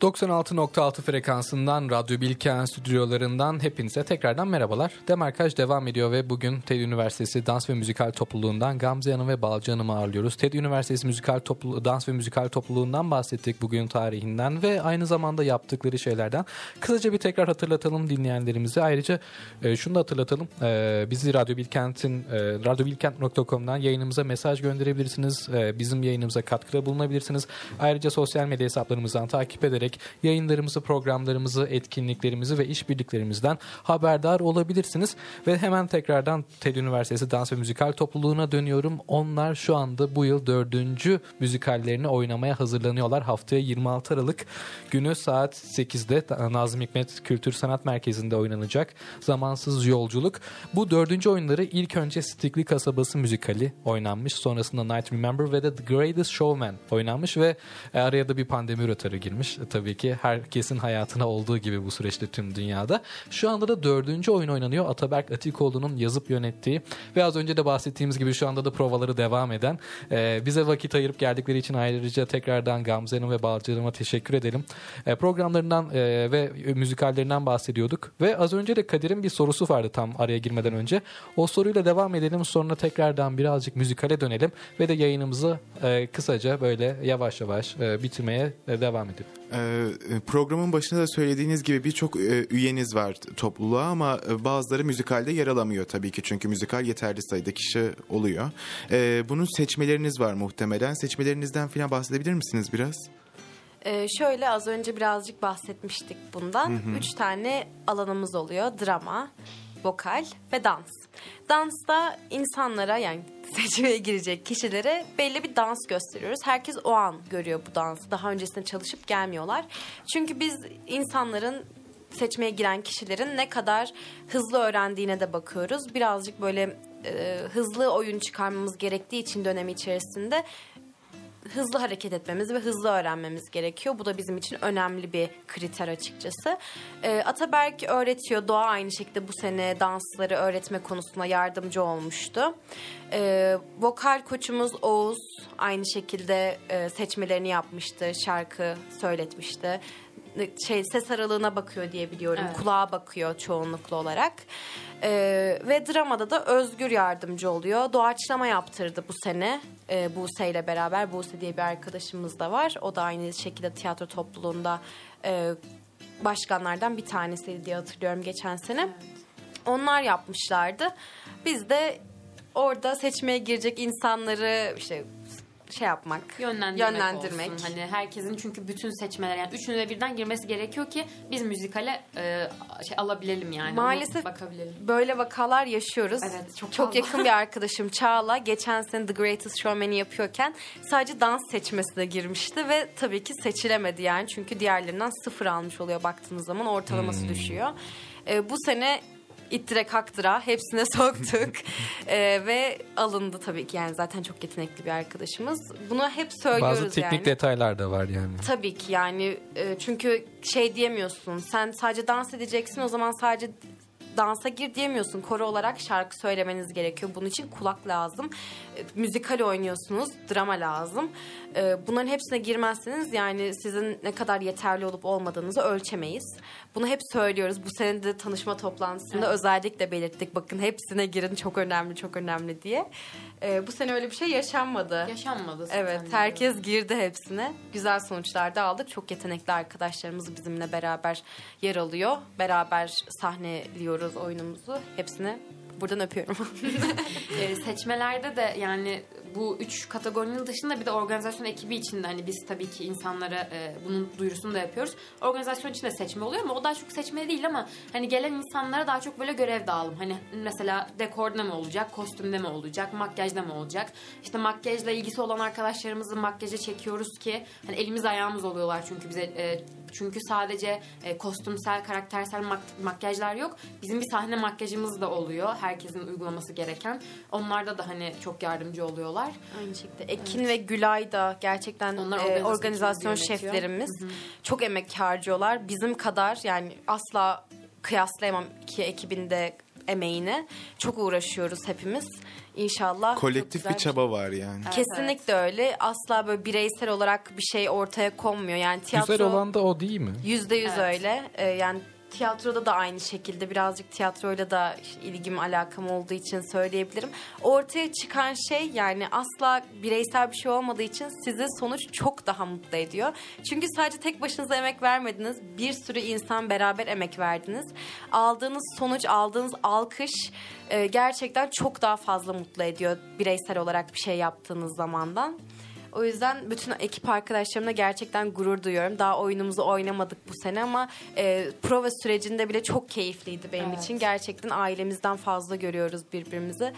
...96.6 frekansından Radyo Bilken stüdyolarından hepinize tekrardan merhabalar. Demarkaj devam ediyor ve bugün TED Üniversitesi Dans ve Müzikal Topluluğundan Gamze Hanım ve Balcı Hanım'ı ağırlıyoruz. TED Üniversitesi Müzikal Toplu Dans ve Müzikal Topluluğundan bahsettik bugün tarihinden ve aynı zamanda yaptıkları şeylerden. Kısaca bir tekrar hatırlatalım dinleyenlerimize. Ayrıca e, şunu da hatırlatalım. E, bizi Radyo Bilkent'in e, radyobilkent.com'dan yayınımıza mesaj gönderebilirsiniz. E, bizim yayınımıza katkıda bulunabilirsiniz. Ayrıca sosyal medya hesaplarımızdan takip ederek yayınlarımızı, programlarımızı, etkinliklerimizi ve işbirliklerimizden haberdar olabilirsiniz. Ve hemen tekrardan TED Üniversitesi Dans ve Müzikal Topluluğu'na dönüyorum. Onlar şu anda bu yıl dördüncü müzikallerini oynamaya hazırlanıyorlar. Haftaya 26 Aralık günü saat 8'de Nazım Hikmet Kültür Sanat Merkezi'nde oynanacak Zamansız Yolculuk. Bu dördüncü oyunları ilk önce Stikli Kasabası müzikali oynanmış. Sonrasında Night Remember ve de The Greatest Showman oynanmış ve e, araya da bir pandemi rötarı girmiş. Tabii ki. Herkesin hayatına olduğu gibi bu süreçte tüm dünyada. Şu anda da dördüncü oyun oynanıyor. Ataberk Atikoğlu'nun yazıp yönettiği ve az önce de bahsettiğimiz gibi şu anda da provaları devam eden e, bize vakit ayırıp geldikleri için ayrıca tekrardan Gamze Hanım ve Balcı Hanım'a teşekkür edelim. E, programlarından e, ve müzikallerinden bahsediyorduk ve az önce de Kadir'in bir sorusu vardı tam araya girmeden önce. O soruyla devam edelim sonra tekrardan birazcık müzikale dönelim ve de yayınımızı e, kısaca böyle yavaş yavaş e, bitirmeye e, devam edelim. Ee, programın başında da söylediğiniz gibi birçok e, üyeniz var topluluğa ama e, bazıları müzikalde yer alamıyor tabii ki çünkü müzikal yeterli sayıda kişi oluyor. Ee, bunun seçmeleriniz var muhtemelen. Seçmelerinizden falan bahsedebilir misiniz biraz? Ee, şöyle az önce birazcık bahsetmiştik bundan. Üç tane alanımız oluyor. Drama, vokal ve dans. Dansta insanlara yani seçmeye girecek kişilere belli bir dans gösteriyoruz. Herkes o an görüyor bu dansı. Daha öncesinde çalışıp gelmiyorlar. Çünkü biz insanların seçmeye giren kişilerin ne kadar hızlı öğrendiğine de bakıyoruz. Birazcık böyle e, hızlı oyun çıkarmamız gerektiği için dönemi içerisinde hızlı hareket etmemiz ve hızlı öğrenmemiz gerekiyor. Bu da bizim için önemli bir kriter açıkçası. Ee, Ataberk öğretiyor. Doğa aynı şekilde bu sene dansları öğretme konusunda yardımcı olmuştu. Ee, vokal koçumuz Oğuz aynı şekilde e, seçmelerini yapmıştı. Şarkı söyletmişti. Şey ses aralığına bakıyor diye biliyorum. Evet. Kulağa bakıyor çoğunlukla olarak. Ee, ve dramada da Özgür yardımcı oluyor. Doğaçlama yaptırdı bu sene e, Buse ile beraber. Buse diye bir arkadaşımız da var. O da aynı şekilde tiyatro topluluğunda e, başkanlardan bir tanesiydi diye hatırlıyorum geçen sene. Onlar yapmışlardı. Biz de orada seçmeye girecek insanları işte şey yapmak, Yönlendirmek, yönlendirmek. olsun. Hani herkesin çünkü bütün seçmeler yani üçünü de birden girmesi gerekiyor ki biz müzikale e, şey alabilelim yani. Maalesef bakabilelim. böyle vakalar yaşıyoruz. Evet, çok çok fazla. yakın bir arkadaşım Çağla geçen sene The Greatest Showman'i yapıyorken sadece dans seçmesine girmişti ve tabii ki seçilemedi yani çünkü diğerlerinden sıfır almış oluyor baktığınız zaman ortalaması düşüyor. Ee, bu sene ittirek kaktıra hepsine soktuk Ee, ve alındı tabii ki yani zaten çok yetenekli bir arkadaşımız. Bunu hep söylüyoruz Bazı teknik yani. detaylar da var yani. Tabii ki yani e, çünkü şey diyemiyorsun. Sen sadece dans edeceksin o zaman sadece dansa gir diyemiyorsun. Koro olarak şarkı söylemeniz gerekiyor. Bunun için kulak lazım. E, müzikal oynuyorsunuz. Drama lazım. E, bunların hepsine girmezseniz yani sizin ne kadar yeterli olup olmadığınızı ölçemeyiz. Bunu hep söylüyoruz. Bu sene de tanışma toplantısında özellikle belirttik. Bakın hepsine girin çok önemli çok önemli diye. E, bu sene öyle bir şey yaşanmadı. Yaşanmadı. Evet, herkes girdi hepsine. Güzel sonuçlar da aldık. Çok yetenekli arkadaşlarımız bizimle beraber yer alıyor. Beraber sahneliyoruz oyunumuzu. Hepsini buradan öpüyorum. E, seçmelerde de yani bu üç kategorinin dışında bir de organizasyon ekibi içinde hani biz tabii ki insanlara e, bunun duyurusunu da yapıyoruz. Organizasyon içinde seçme oluyor ama o daha çok seçme değil ama hani gelen insanlara daha çok böyle görev dağılım. Hani mesela dekorda mı olacak, kostümde mi olacak, makyajda mı olacak? İşte makyajla ilgisi olan arkadaşlarımızı makyaja çekiyoruz ki hani elimiz ayağımız oluyorlar çünkü bize e, çünkü sadece e, kostümsel, karaktersel mak- makyajlar yok. Bizim bir sahne makyajımız da oluyor. Herkesin uygulaması gereken. Onlarda da hani çok yardımcı oluyorlar. Aynı şekilde. Ekin ve Gülay da gerçekten Onlar e, organizasyon şeflerimiz. Çok emek harcıyorlar. Bizim kadar yani asla kıyaslayamam iki ekibinde emeğini. Çok uğraşıyoruz hepimiz. İnşallah. Kolektif güzel bir çaba var yani. Kesinlikle öyle. Asla böyle bireysel olarak bir şey ortaya konmuyor. Yani tiyatro Güzel olan da o değil mi? yüzde yüz Evet. öyle. Ee, yani tiyatroda da aynı şekilde birazcık tiyatroyla da ilgim alakam olduğu için söyleyebilirim. Ortaya çıkan şey yani asla bireysel bir şey olmadığı için sizi sonuç çok daha mutlu ediyor. Çünkü sadece tek başınıza emek vermediniz. Bir sürü insan beraber emek verdiniz. Aldığınız sonuç, aldığınız alkış e, gerçekten çok daha fazla mutlu ediyor bireysel olarak bir şey yaptığınız zamandan. O yüzden bütün ekip arkadaşlarımla gerçekten gurur duyuyorum. Daha oyunumuzu oynamadık bu sene ama e, prova sürecinde bile çok keyifliydi benim Evet. için. Gerçekten ailemizden fazla görüyoruz birbirimizi.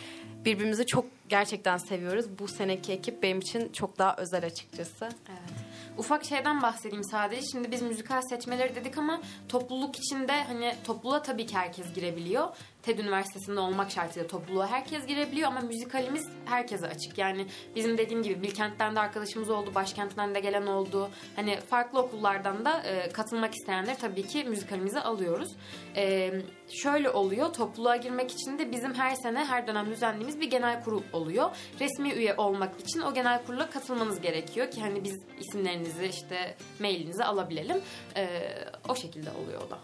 Birbirimizi çok gerçekten seviyoruz. Bu seneki ekip benim için çok daha özel açıkçası. Evet. Ufak şeyden bahsedeyim sadece. Şimdi biz müzikal seçmeleri dedik ama topluluk içinde hani topluluğa tabii ki herkes girebiliyor. TED Üniversitesi'nde olmak şartıyla topluluğa herkes girebiliyor ama müzikalimiz herkese açık. Yani bizim dediğim gibi Bilkent'ten de arkadaşımız oldu, başkentten de gelen oldu. Hani farklı okullardan da e, katılmak isteyenler tabii ki müzikalimize alıyoruz. E, şöyle oluyor, topluluğa girmek için de bizim her sene, her dönem düzenlediğimiz bir genel kurul oluyor. Resmi üye olmak için o genel kurula katılmanız gerekiyor ki hani biz isimlerinizi işte mailinizi alabilelim. E, o şekilde oluyor o da.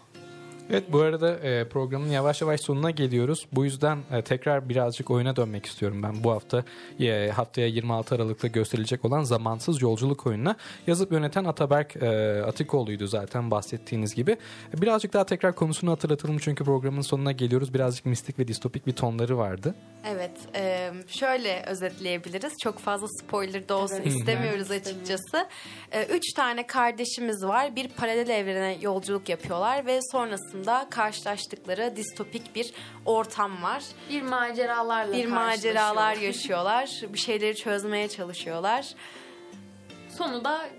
Evet bu arada e, programın yavaş yavaş sonuna geliyoruz. Bu yüzden e, tekrar birazcık oyuna dönmek istiyorum ben bu hafta. E, haftaya 26 Aralık'ta gösterilecek olan Zamansız Yolculuk oyununa. Yazıp yöneten Ataberk e, Atikoğlu'ydu zaten bahsettiğiniz gibi. E, birazcık daha tekrar konusunu hatırlatalım çünkü programın sonuna geliyoruz. Birazcık mistik ve distopik bir tonları vardı. Evet, e, şöyle özetleyebiliriz. Çok fazla spoiler da olsun Evet. istemiyoruz Hı. açıkçası. E, üç tane kardeşimiz var. Bir paralel evrene yolculuk yapıyorlar ve sonrasında karşılaştıkları distopik bir ortam var. Bir maceralarla Bir maceralar yaşıyorlar. Bir şeyleri çözmeye çalışıyorlar. Sonu da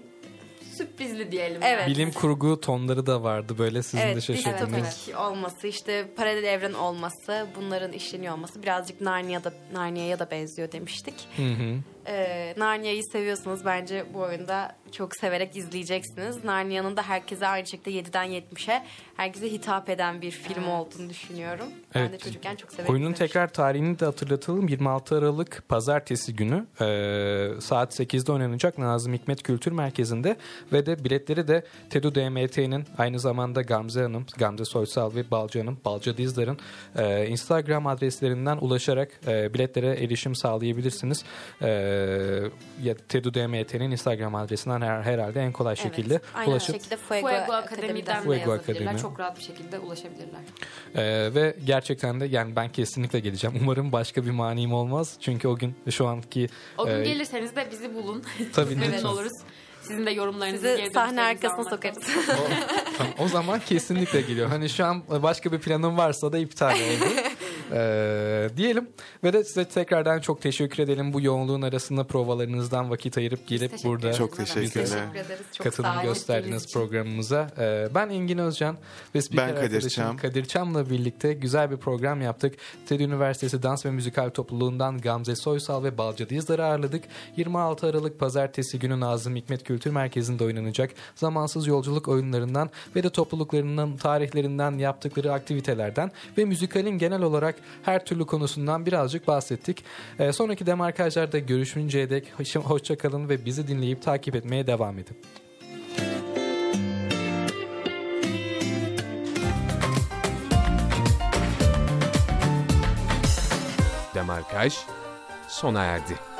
sürprizli diyelim. Evet. yani. Bilim kurgu tonları da vardı böyle sizin de evet, şaşırdınız. distopik olması, işte paralel evren olması, bunların işleniyor olması birazcık Narnia'da Narnia'ya da benziyor demiştik. Hı hı. Ee, Narnia'yı seviyorsanız bence bu oyunda çok severek izleyeceksiniz. Narnia'nın da herkese aynı şekilde 7'den 70'e herkese hitap eden bir film Evet. olduğunu düşünüyorum. Ben de Evet. çocukken çok severek Oyunun izlemiştim. tekrar tarihini de hatırlatalım. 26 Aralık Pazartesi günü e, saat 8'de oynanacak Nazım Hikmet Kültür Merkezi'nde ve de biletleri de Tedu DMT'nin aynı zamanda Gamze Hanım, Gamze Soysal ve Balcı Hanım, Balcı Dizdar'ın e, Instagram adreslerinden ulaşarak e, biletlere erişim sağlayabilirsiniz. E, ya Tedu DMT'nin Instagram adresinden her, herhalde en kolay şekilde evet. Aynen ulaşıp şekilde Fuego, Fuego Akademi'den. Akademi'den de Fuego. Akademi. Çok rahat bir şekilde ulaşabilirler. Ee, ve gerçekten de yani ben kesinlikle geleceğim. Umarım başka bir manim olmaz. Çünkü o gün şu anki O gün e, gelirseniz de bizi bulun. Tabii, Memnun lütfen. oluruz. Sizin de yorumlarınızı Sizi sahne arkasına sokarız. o, o zaman kesinlikle geliyor. Hani şu an başka bir planım varsa da iptal oldu. Ee, diyelim ve de size tekrardan çok teşekkür edelim. Bu yoğunluğun arasında provalarınızdan vakit ayırıp gelip teşekkür burada ederiz. Çok teşekkürler. Teşekkür ederiz. Çok katılım gösterdiniz programımıza. Ee, ben Engin Özcan ve spiker Ben Kadir arkadaşım Çam. Kadir Çam'la birlikte güzel bir program yaptık. TED Üniversitesi Dans ve Müzikal Topluluğundan Gamze Soysal ve Balcı Dizdar'ı ağırladık. 26 Aralık Pazartesi günü Nazım Hikmet Kültür Merkezi'nde oynanacak zamansız yolculuk oyunlarından ve de topluluklarının tarihlerinden yaptıkları aktivitelerden ve müzikalin genel olarak her türlü konusundan birazcık bahsettik. Ee, sonraki demarkajlarda görüşünceye dek hoşça- hoşça kalın ve bizi dinleyip takip etmeye devam edin. Demarkaj sona erdi.